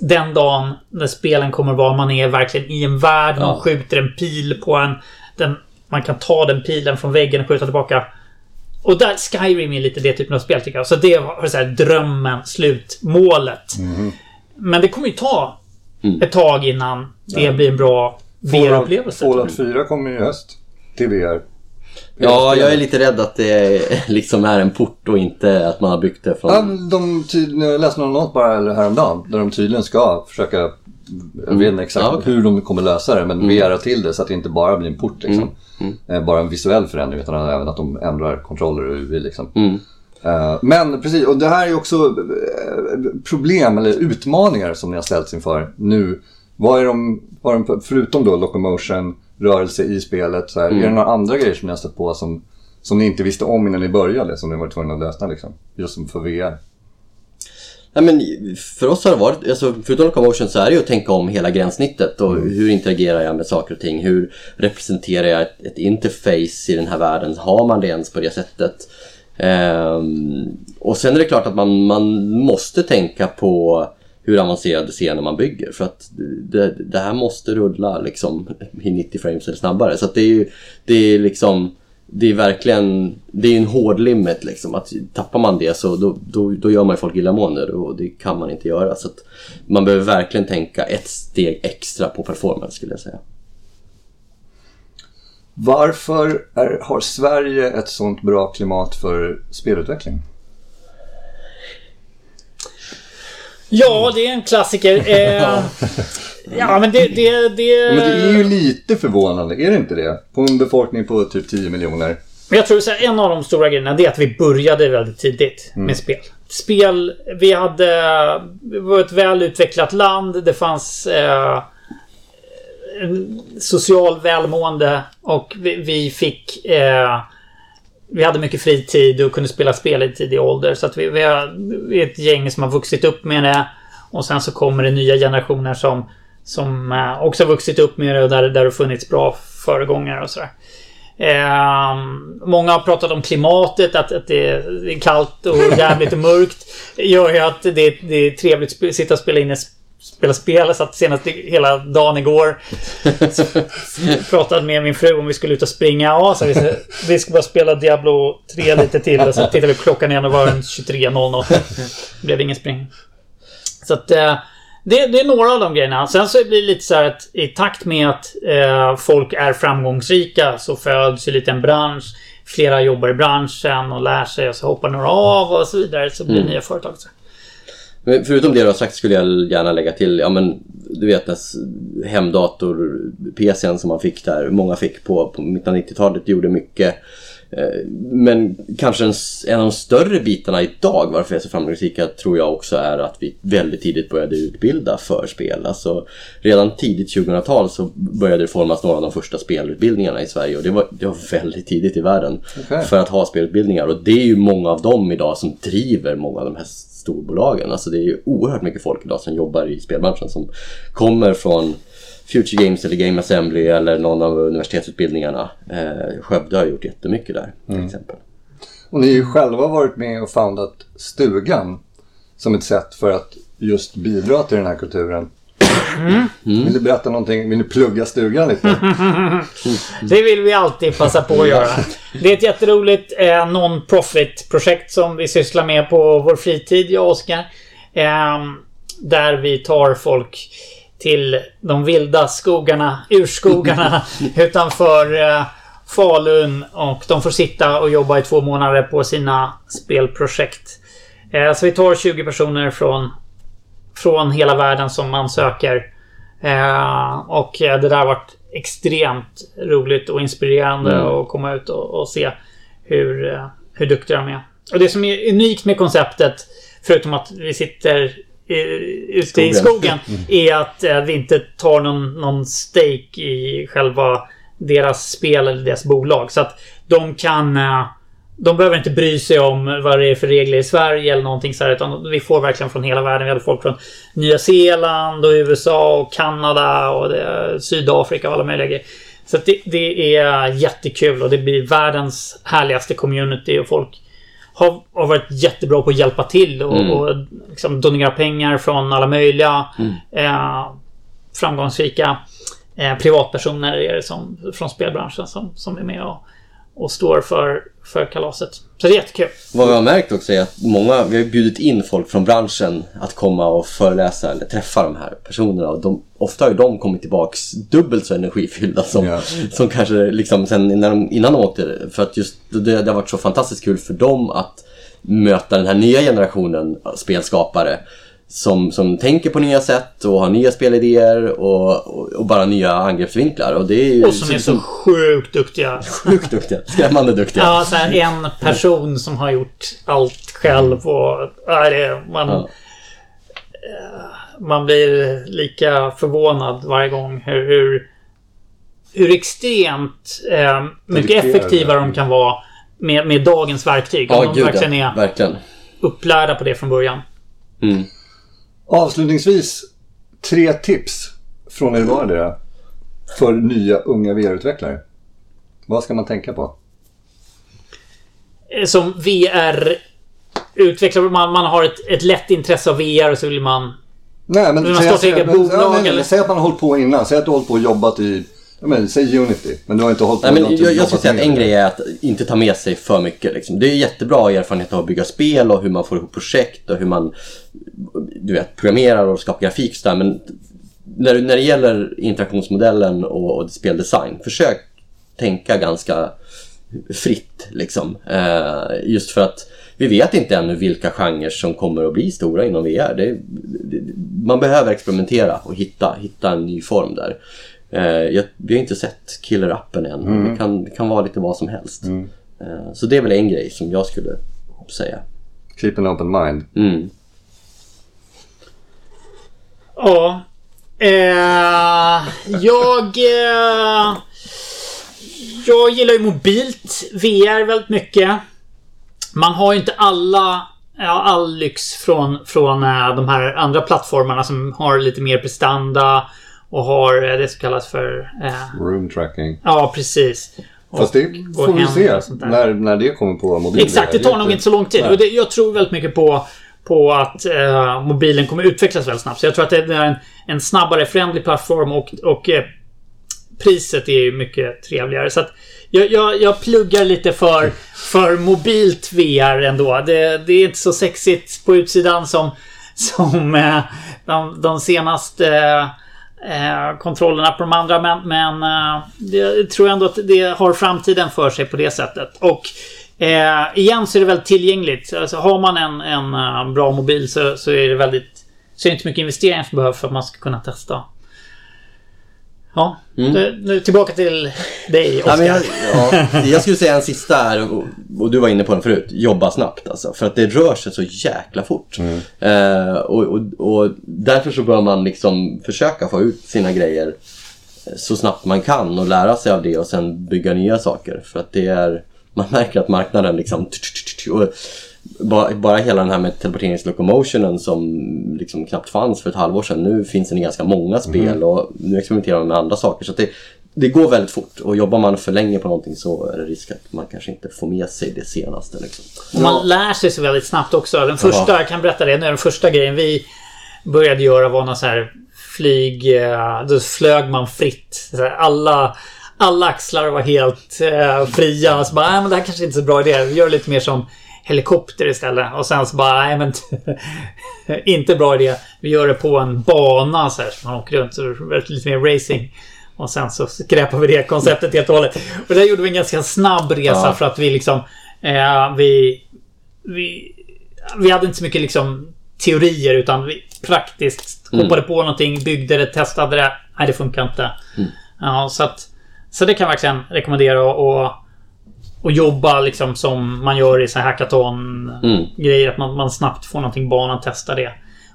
den dagen när spelen kommer vara man är verkligen i en värld, man Ja. skjuter en pil på en. Den, man kan ta den pilen från väggen och skjuta tillbaka. Och där, Skyrim är lite det typen av spel tycker jag. Så det var så här, drömmen, slutmålet. Men det kommer ju ta Mm. ett tag innan det blir en bra VR-upplevelse. Fallout 4 kommer ju i höst. Till VR. Ja, jag är lite rädd att det liksom är en port och inte att man har byggt det från... Ja, de ty- jag läste någon not bara eller häromdagen där de tydligen ska försöka jag vet inte exakt Ja, okej. hur de kommer lösa det, men VR till det så att det inte bara blir en port. Liksom. Eh, Bara en visuell förändring, utan även att de ändrar kontroller och UI. Liksom. Mm. Eh, Men precis, och det här är också eh, problem eller utmaningar som ni har ställts inför nu. Vad är de, vad är de förutom då locomotion, rörelse i spelet, så här, är det några andra grejer som ni har stött på som, som ni inte visste om innan ni började, som ni var tvungna att lösa liksom? Just som för VR. Nej, men för oss har det varit, alltså, förutom locomotion så är det ju att tänka om hela gränssnittet och hur interagerar jag med saker och ting? Hur representerar jag ett, ett interface i den här världen? Har man det ens på det sättet? Ehm, och sen är det klart att man, man måste tänka på hur avancerade scener man bygger för att det, det här måste rulla liksom i 90 frames eller snabbare. Så att det är ju det är liksom det är verkligen det är en hård limit liksom. Att tappar man det så då, då, då gör man ju folk illamående och det kan man inte göra. Så att man behöver verkligen tänka ett steg extra på performance skulle jag säga. Varför är, har Sverige ett sånt bra klimat för spelutveckling? Ja, det är en klassiker. Eh, ja, men det... det, det... Men det är ju lite förvånande, är det inte det? På en befolkning på typ 10 miljoner. Men jag tror att en av de stora grejerna det är att vi började väldigt tidigt med spel. Spel, vi hade... Vi var ett väl utvecklat land. Det fanns... Eh, Eh, social välmående och vi, vi fick... Eh, vi hade mycket fritid och kunde spela spel i tidig ålder. Så att vi, vi, är, vi är ett gäng som har vuxit upp med det. Och sen så kommer det nya generationer som, som eh, också har vuxit upp med det och där, där det har funnits bra föregångare och sådär. Eh, många har pratat om klimatet, att, att det är kallt och jävligt och mörkt. gör ju att det, det är trevligt att sitta och spela in ett spela spel. Så att senast hela dagen igår pratade med min fru om vi skulle ut och springa. Ja, så vi, vi ska bara spela Diablo 3 lite till. Och så tittade vi på klockan igen och var den 23.00. Det blev ingen spring. Så att eh, det, det är några av de grejerna. Sen så blir det lite så här att i takt med att eh, folk är framgångsrika så föds ju lite en bransch. Flera jobbar i branschen och lär sig och så hoppar några av och så vidare. Så blir det nya företag. Så. Men förutom det du har sagt skulle jag gärna lägga till, ja men du vet den hemdator-PCn som man fick där, många fick på, på mitten av 90-talet, gjorde mycket. Eh, Men kanske en, en av de större bitarna idag varför vi är så framgångsrika tror jag också är att vi väldigt tidigt började utbilda för spel. Alltså redan tidigt 2000-tal så började det formas några av de första spelutbildningarna i Sverige och det var, det var väldigt tidigt i världen Okej. för att ha spelutbildningar och det är ju många av dem idag som driver många av de här storbolagen. Alltså det är ju oerhört mycket folk idag som jobbar i spelbranschen som kommer från Future Games eller Game Assembly eller någon av universitetsutbildningarna. Eh, Skövde har gjort jättemycket där till exempel. Och ni har ju själva varit med och foundat Stugan som ett sätt för att just bidra till den här kulturen. Vill du berätta någonting? Vill du plugga Stugan lite? Det vill vi alltid passa på att göra. Det är ett jätteroligt eh, non-profit-projekt som vi sysslar med på vår fritid, jag och Oskar. Eh, där vi tar folk till de vilda skogarna, urskogarna utanför eh, Falun och de får sitta och jobba i två månader på sina spelprojekt. Eh, så vi tar 20 personer från, från hela världen som ansöker. Eh, och eh, det där har varit extremt roligt och inspirerande Mm. att komma ut och, och se hur, eh, hur duktiga de är. Och det som är unikt med konceptet, förutom att vi sitter eh, ute i Skogen. skogen, är att eh, vi inte tar någon, någon stake i själva deras spel eller deras bolag. Så att de kan... eh, De behöver inte bry sig om vad det är för regler i Sverige eller någonting så här, utan vi får verkligen från hela världen. Vi hade folk från Nya Zeeland och USA och Kanada och det, Sydafrika och alla möjliga grejer. Så det, det är jättekul och det blir världens härligaste community och folk har, har varit jättebra på att hjälpa till och, Mm. och liksom donera pengar från alla möjliga eh, framgångsrika eh, privatpersoner är det som, från spelbranschen som, som är med och, och står för, för kalaset. Så det är jättekul. Vad vi har märkt också är att många, vi har bjudit in folk från branschen att komma och föreläsa eller träffa de här personerna. Och de, ofta har ju de kommit tillbaks dubbelt så energifyllda som, Ja. som kanske liksom sen innan de, innan de åkte. För att just det, det har varit så fantastiskt kul för dem att möta den här nya generationen spelskapare. Som, som tänker på nya sätt och har nya spelidéer och, och, och bara nya angreppsvinklar. Och det är ju Och som är så sjukt duktiga. sjukt duktiga. Skrämmande duktiga. Ja, så här, en person som har gjort allt själv och... Ja, det, man, Ja. man blir lika förvånad varje gång hur, hur, hur extremt eh, mycket Dedikerade. effektiva de kan vara med, med dagens verktyg. Ja, Om de gud verkligen är Verkligen. upplärda på det från början. Mm. Avslutningsvis, tre tips från er vardera för nya unga VR-utvecklare. Vad ska man tänka på? Eh, Som VR-utvecklare, man, man har ett, ett lätt intresse av VR och så vill man... Nej, men Vill man säg, eget men- bolag, ja, säg att man har hållit på innan. Säg att du har hållit på och jobbat i, ja, men, säg Unity. Men du har inte hållit på Nej, men jag, skulle säga att en grej är att inte ta med sig för mycket. Liksom. Det är jättebra erfarenhet av att bygga spel och hur man får ihop projekt och hur man du vet, programmerar och skapar grafik. Så där. Men när, när det gäller interaktionsmodellen och, och speldesign, försök tänka ganska fritt. Liksom. Eh, just för att vi vet inte ännu vilka genrer som kommer att bli stora inom VR. Det, det, man behöver experimentera och hitta, hitta en ny form där. Eh, jag, vi har inte sett killer-appen än. Det, kan, det kan vara lite vad som helst. Eh, så det är väl en grej som jag skulle säga. Keep an open mind. Mm. Ja. Eh, jag... Eh, jag gillar ju mobilt VR väldigt mycket. Man har ju inte alla... Ja, all lyx från, från eh, de här andra plattformarna som har lite mer prestanda och har eh, det som kallas för... Eh, Room tracking. ja, precis. Och Fast det får vi se när, när det kommer på mobil. Exakt, det tar nog inte så lång tid. Nej. Och det, jag tror väldigt mycket på, på att eh, mobilen kommer utvecklas väldigt snabbt. Så jag tror att det är en, en snabbare, förändlig plattform och, och eh, priset är ju mycket trevligare. Så att jag, jag, jag pluggar lite för, för mobilt VR ändå. Det, det är inte så sexigt på utsidan som, som eh, de, de senaste eh, kontrollerna på de andra. Men, men eh, det, jag ändå att det har framtiden för sig på det sättet. Och eh, igen så är det väldigt tillgängligt. Alltså, har man en, en eh, bra mobil så, så är det väldigt... Så är det inte mycket investeringar som behövs för att man ska kunna testa. Ja, nu, nu tillbaka till dig Ja, Oskar. men jag, ja, jag skulle säga en sista här, och, och du var inne på den förut. Jobba snabbt alltså. För att det rör sig så jäkla fort. Eh, och, och, och därför så bör man liksom försöka få ut sina grejer så snabbt man kan och lära sig av det och sen bygga nya saker. För att det är, man märker att marknaden liksom... Och bara, bara hela den här med teleporteringslocomotionen som liksom knappt fanns för ett halvår sedan. Nu finns den i ganska många spel och nu experimenterar man med andra saker. Så att det, det går väldigt fort och jobbar man för länge på någonting så är det risk att man kanske inte får med sig det senaste. Liksom. Och man lär sig så väldigt snabbt också. Den första, jag kan berätta det nu, den första grejen vi började göra var någon så här flyg... eh, Då flög man fritt. Så här, alla, alla axlar var helt eh, fria. Så bara, nej men det här kanske inte är så bra idé. Vi gör lite mer som helikopter istället. Och sen så bara, nej men... inte bra idé. Vi gör det på en bana så här. Så man åker runt. Så det blir lite mer racing. Och sen så skräpar vi det konceptet helt och hållet. Och där gjorde vi en ganska snabb resa Ja. för att vi liksom... Eh, vi, vi, vi hade inte så mycket liksom teorier utan vi praktiskt Mm. hoppade på någonting, byggde det, testade det. Nej, det funkar inte. Ja, så att... Så det kan jag verkligen rekommendera och, och jobba liksom som man gör i så här hackathon-grejer. Mm. Att man, man snabbt får någonting banan testa det.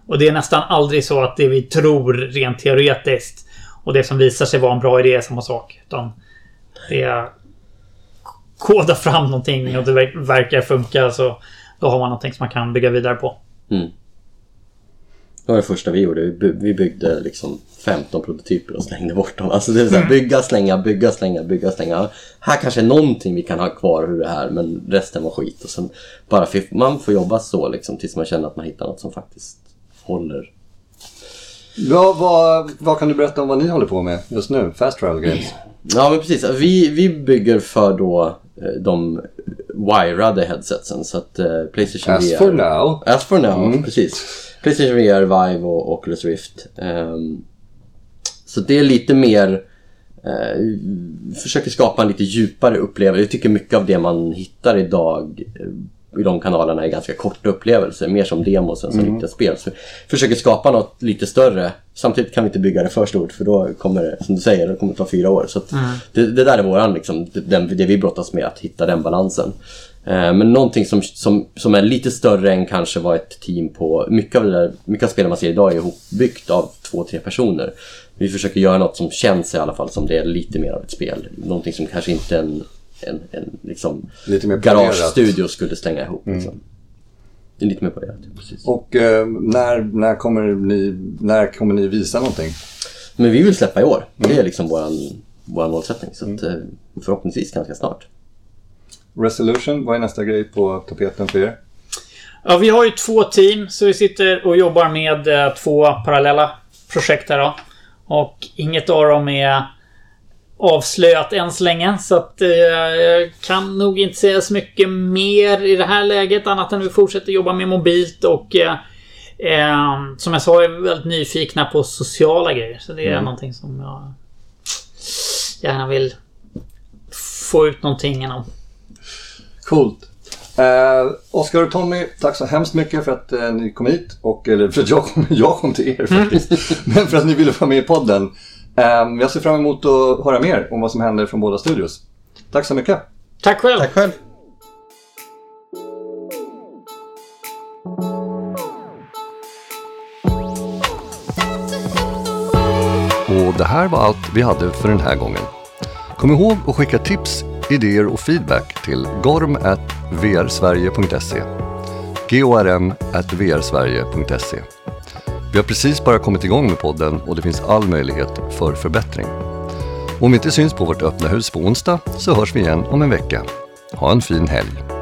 Och det är nästan aldrig så att det vi tror rent teoretiskt och det som visar sig vara en bra idé är samma sak. Utan det är koda fram någonting och det ver- verkar funka så då har man någonting som man kan bygga vidare på. Mm. Det var det första vi gjorde. Vi by- Vi byggde liksom 15 prototyper och slängde bort dem. Alltså det är så här, bygga, slänga, bygga, slänga, bygga, slänga. Här kanske är någonting vi kan ha kvar ur det här men resten var skit. Och sen bara man får jobba så liksom tills man känner att man hittar något som faktiskt håller. Ja, vad, vad kan du berätta om vad ni håller på med just nu? Fast Travel Games. Ja men precis. Vi, vi bygger för då eh, de wirade headsetsen. Så att eh, Playstation As VR... for now. As for now, Mm. precis. Playstation VR, Vive och Oculus Rift. Ehm, så det är lite mer... Eh, försöker skapa en lite djupare upplevelse. Jag tycker mycket av det man hittar idag eh, i de kanalerna är ganska korta upplevelser. Mer som demos än som riktiga spel. Så försöker skapa något lite större. Samtidigt kan vi inte bygga det för stort för då kommer det, som du säger, det kommer ta fyra år. Så att det, det där är våran, liksom, det, den, det vi brottas med, att hitta den balansen. Eh, Men någonting som, som, som är lite större än kanske vad ett team på... Mycket av, det där, mycket av spelen man ser idag är ihopbyggt av två, tre personer. Vi försöker göra något som känns i alla fall som det är lite mer av ett spel. Någonting som kanske inte en, en, en liksom Lite mer garagestudio skulle slänga ihop. Liksom. Det är lite mer det, precis. Och eh, när, när, kommer ni, när kommer ni visa någonting? Men vi vill släppa i år. Det är liksom våran, våran målsättning. Så att, eh, förhoppningsvis ganska snart. Resolution, vad är nästa grej på tapeten för er? Ja, vi har ju två team, så vi sitter och jobbar med eh, två parallella projekt här då. Och inget av dem är avslöjat än så länge. Så att eh, jag kan nog inte säga så mycket mer i det här läget annat än att vi fortsätter jobba med mobilt och eh, eh, som jag sa är vi väldigt nyfikna på sociala grejer. Så det är någonting som jag gärna vill få ut någonting genom. Coolt. Eh, Oskar och Tommy, tack så hemskt mycket för att eh, ni kom hit. Och, eller för att jag kom, jag kom till er faktiskt. Men för att ni ville vara med i podden. Eh, jag ser fram emot att höra mer om vad som händer från båda studios. Tack så mycket. Tack själv! Tack själv! Och det här var allt vi hade för den här gången. Kom ihåg att skicka tips, idéer och feedback till gorm.vrsverige.se gorm.vrsverige.se Vi har precis bara kommit igång med podden och det finns all möjlighet för förbättring. Om vi inte syns på vårt öppna hus på onsdag så hörs vi igen om en vecka. Ha en fin helg!